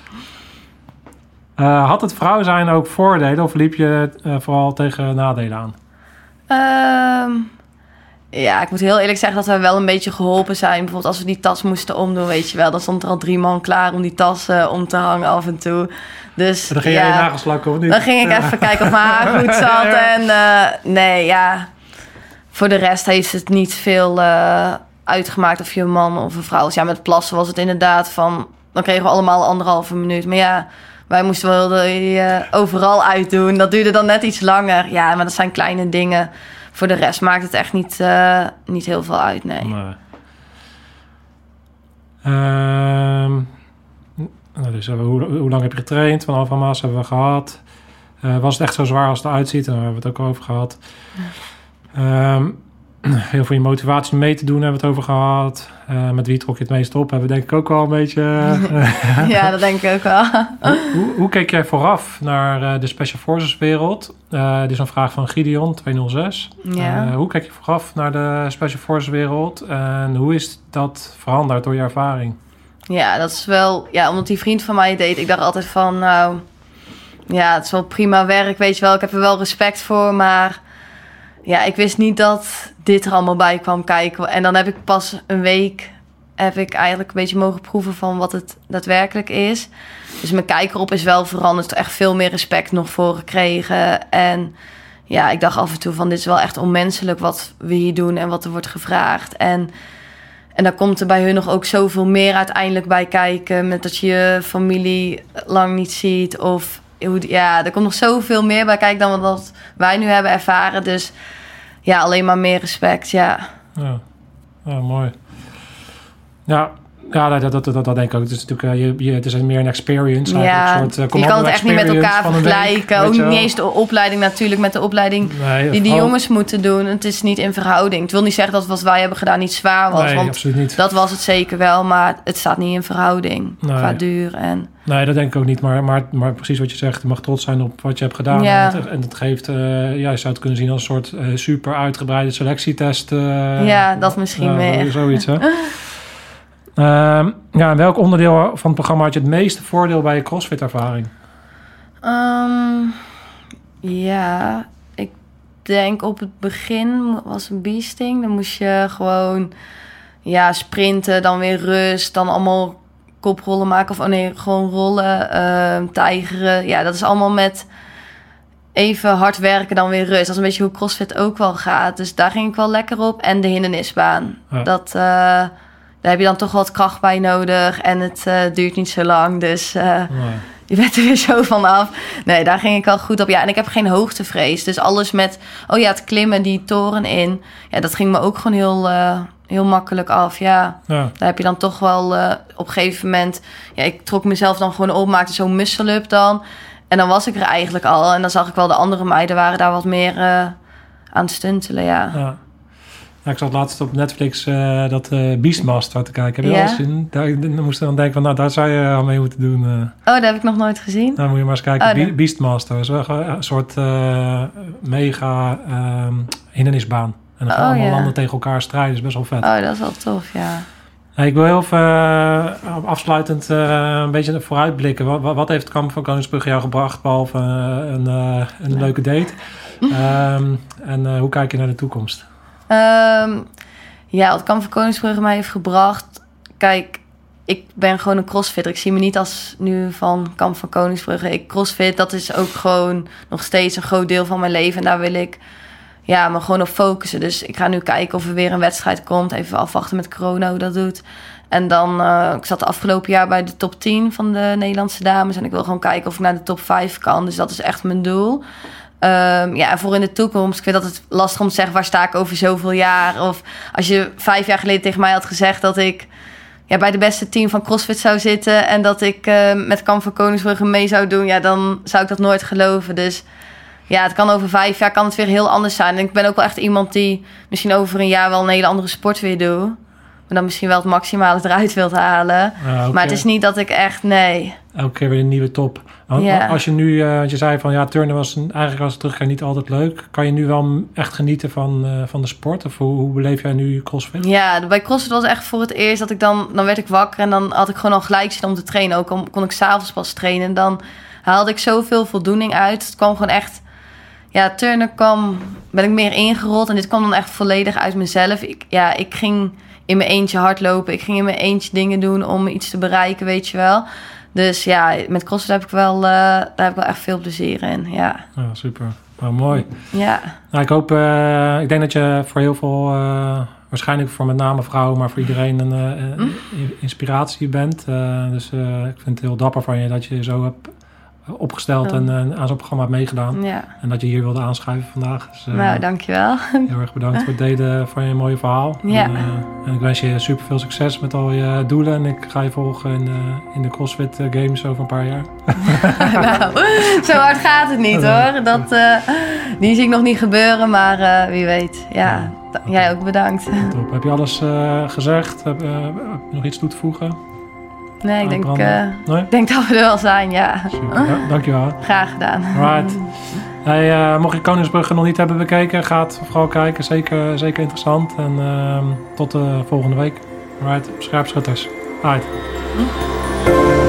eh, had het vrouw zijn ook voordelen of liep je eh, vooral tegen nadelen aan? Ehm, ja, ik moet heel eerlijk zeggen dat we wel een beetje geholpen zijn. Bijvoorbeeld als we die tas moesten omdoen, weet je wel. Dan stond er al drie man klaar om die tas eh, om te hangen af en toe. Dus Dan ging ja, je nagels lakken of niet? dan ging ik even kijken of mijn haar goed *laughs* zat. En nee, ja. Voor de rest heeft het niet veel uitgemaakt of je een man of een vrouw was. Ja, met plassen was het inderdaad van... Dan kregen we allemaal anderhalve minuut. Maar ja, wij moesten wel de, eh, overal uitdoen. Dat duurde dan net iets langer. Ja, maar dat zijn kleine dingen. Voor de rest maakt het echt niet, eh, niet heel veel uit, nee. Ehm, nou, dus, we- hoe, hoe lang heb je getraind? Van Alpha Maas hebben we gehad. Eh, was het echt zo zwaar als het eruit ziet? Daar hebben we het ook over gehad. Ehm, *clears throat* heel veel je motivatie mee te doen hebben we het over gehad. Uh, met wie trok je het meest op? Hebben we denk ik ook wel een beetje... Uh, *laughs* *laughs* ja, dat denk ik ook wel. hoe, hoe, hoe, keek jij vooraf naar uh, de Special Forces wereld? dit is een vraag van Gideon, 206. Ja. hoe kijk je vooraf naar de Special Forces wereld? En hoe is dat veranderd door je ervaring? Ja, dat is wel... Ja, omdat die vriend van mij deed, ik dacht altijd van... Nou, ja, het is wel prima werk, weet je wel. Ik heb er wel respect voor, maar ja, ik wist niet dat dit er allemaal bij kwam kijken. En dan heb ik pas een week heb ik eigenlijk een beetje mogen proeven van wat het daadwerkelijk is. Dus mijn kijk erop is wel veranderd. Echt veel meer respect nog voor gekregen. En ja, ik dacht af en toe van dit is wel echt onmenselijk wat we hier doen en wat er wordt gevraagd. En, en dan komt er bij hun nog ook zoveel meer uiteindelijk bij kijken. Met dat je je familie lang niet ziet. Of ja, er komt nog zoveel meer bij kijken dan wat wij nu hebben ervaren. Dus ja, alleen maar meer respect, ja. Ja, ja mooi. Ja, ja, dat, dat, dat, dat denk ik ook. Het is natuurlijk uh, je, je, het is meer een experience. Ja, een soort, uh, je kan het echt niet met elkaar vergelijken. Ook niet eens de opleiding natuurlijk met de opleiding nee, die die jongens moeten doen. Het is niet in verhouding. Het wil niet zeggen dat wat wij hebben gedaan niet zwaar was. Nee, want absoluut niet. Dat was het zeker wel, maar het staat niet in verhouding nee. qua duur. En... Nee, dat denk ik ook niet. Maar, maar, maar precies wat je zegt, je mag trots zijn op wat je hebt gedaan. Ja. En, het, en dat geeft, uh, ja, je zou het kunnen zien als een soort super uitgebreide selectietest. ja, dat misschien meer. Zoiets, hè? *laughs* Uh, ja, welk onderdeel van het programma had je het meeste voordeel bij je CrossFit-ervaring? Um, ja, ik denk op het begin was een beasting. Dan moest je gewoon ja, sprinten, dan weer rust, dan allemaal koprollen maken. Of oh nee, gewoon rollen, uh, tijgeren. Ja, dat is allemaal met even hard werken, dan weer rust. Dat is een beetje hoe CrossFit ook wel gaat. Dus daar ging ik wel lekker op. En de hindernisbaan. Ja. Dat... Uh, daar heb je dan toch wat kracht bij nodig. En het uh, duurt niet zo lang. Dus uh, nee. je bent er weer *laughs* zo van af. Nee, daar ging ik al goed op. Ja, en ik heb geen hoogtevrees. Dus alles met, oh ja, het klimmen, die toren in. Ja, dat ging me ook gewoon heel, uh, heel makkelijk af. Ja. ja. daar heb je dan toch wel op een gegeven moment... Ja, ik trok mezelf dan gewoon op, maakte zo'n muscle-up dan. En dan was ik er eigenlijk al. En dan zag ik wel de andere meiden waren daar wat meer aan het stuntelen, ja. ja. Ja, ik zat laatst op Netflix uh, dat uh, Beastmaster te kijken. Heb je Ja. gezien? Daar dan moest ik dan denken van, nou, daar zou je aan mee moeten doen. eh. Oh, dat heb ik nog nooit gezien. Nou, moet je maar eens kijken. Oh, Be- dan- Beastmaster. Is wel een soort eh, mega ehm, hindernisbaan. En dan gaan Oh, allemaal ja. landen tegen elkaar strijden. Dat is best wel vet. Oh, dat is wel tof, ja. Ik wil heel even eh, afsluitend eh, een beetje vooruitblikken. Wat, wat, wat heeft het kamp van Koningsbrugge jou gebracht, behalve eh, een, eh, een leuke date? *laughs* Ehm, en eh, hoe kijk je naar de toekomst? Ehm, ja, wat Kamp van Koningsbrugge mij heeft gebracht. Kijk, ik ben gewoon een crossfitter. Ik zie me niet als nu van Kamp van Koningsbrugge. Ik crossfit, dat is ook gewoon nog steeds een groot deel van mijn leven. En daar wil ik ja, me gewoon op focussen. Dus ik ga nu kijken of er weer een wedstrijd komt. Even afwachten met corona hoe dat doet. En dan, eh, ik zat afgelopen jaar bij de top 10 van de Nederlandse dames. En ik wil gewoon kijken of ik naar de top 5 kan. Dus dat is echt mijn doel. Ehm, ja, voor in de toekomst. Ik vind dat het lastig om te zeggen waar sta ik over zoveel jaar. Of als je vijf jaar geleden tegen mij had gezegd dat ik ja, bij de beste team van CrossFit zou zitten. En dat ik eh, met Kamp van Koningsbrugge mee zou doen. Ja, dan zou ik dat nooit geloven. Dus ja, het kan over vijf jaar kan het weer heel anders zijn. En ik ben ook wel echt iemand die misschien over een jaar wel een hele andere sport weer doet. Dan misschien wel het maximale eruit wilt halen. Oké. Maar het is niet dat ik echt, nee. Elke keer weer een nieuwe top. Want Ja. Als je nu, want je zei van ja, turnen was een- eigenlijk als het teruggaat niet altijd leuk. Kan je nu wel echt genieten van, eh, van de sport? Of hoe, hoe beleef jij nu CrossFit? Ja, bij CrossFit was echt voor het eerst dat ik dan... Dan werd ik wakker en dan had ik gewoon al gelijk zin om te trainen. Ook al kon ik s'avonds pas trainen. En dan haalde ik zoveel voldoening uit. Het kwam gewoon echt... Ja, turnen kwam... Ben ik meer ingerold. En dit kwam dan echt volledig uit mezelf. Ik, ja, ik ging in mijn eentje hardlopen. Ik ging in mijn eentje dingen doen om iets te bereiken, weet je wel. Dus ja, met CrossFit heb ik wel... eh, daar heb ik wel echt veel plezier in, ja. Ja, super. Nou, mooi. Ja, Nou, ik hoop, eh, ik denk dat je voor heel veel, eh, waarschijnlijk voor met name vrouwen, maar voor iedereen een, een inspiratie bent. Dus ik vind het heel dapper van je dat je zo hebt opgesteld en eh, aan zo'n programma hebt meegedaan. ja. En dat je hier wilde aanschuiven vandaag. Dus, eh, Nou, dankjewel. Heel erg bedankt voor het delen van je mooie verhaal. *laughs* Ja. En, eh, en ik wens je super veel succes met al je doelen. En ik ga je volgen in, eh, in de CrossFit eh, Games over een paar jaar. *laughs* nou, zo hard gaat het niet *laughs* hoor. Dat, eh, die zie ik nog niet gebeuren, maar eh, wie weet. Ja, jij ook bedankt. Top. Heb je alles uh, gezegd? Heb, uh, heb, je nog iets toe te voegen? Nee, ik denk, uh, nee? ik denk dat we er wel zijn, ja. Super, ja, dankjewel. Graag gedaan. Right. Hey, mocht je Koningsbrugge nog niet hebben bekeken, ga het vooral kijken. Zeker, zeker interessant. En ehm, tot de volgende week. Right, scherpschutters. Right. Hm?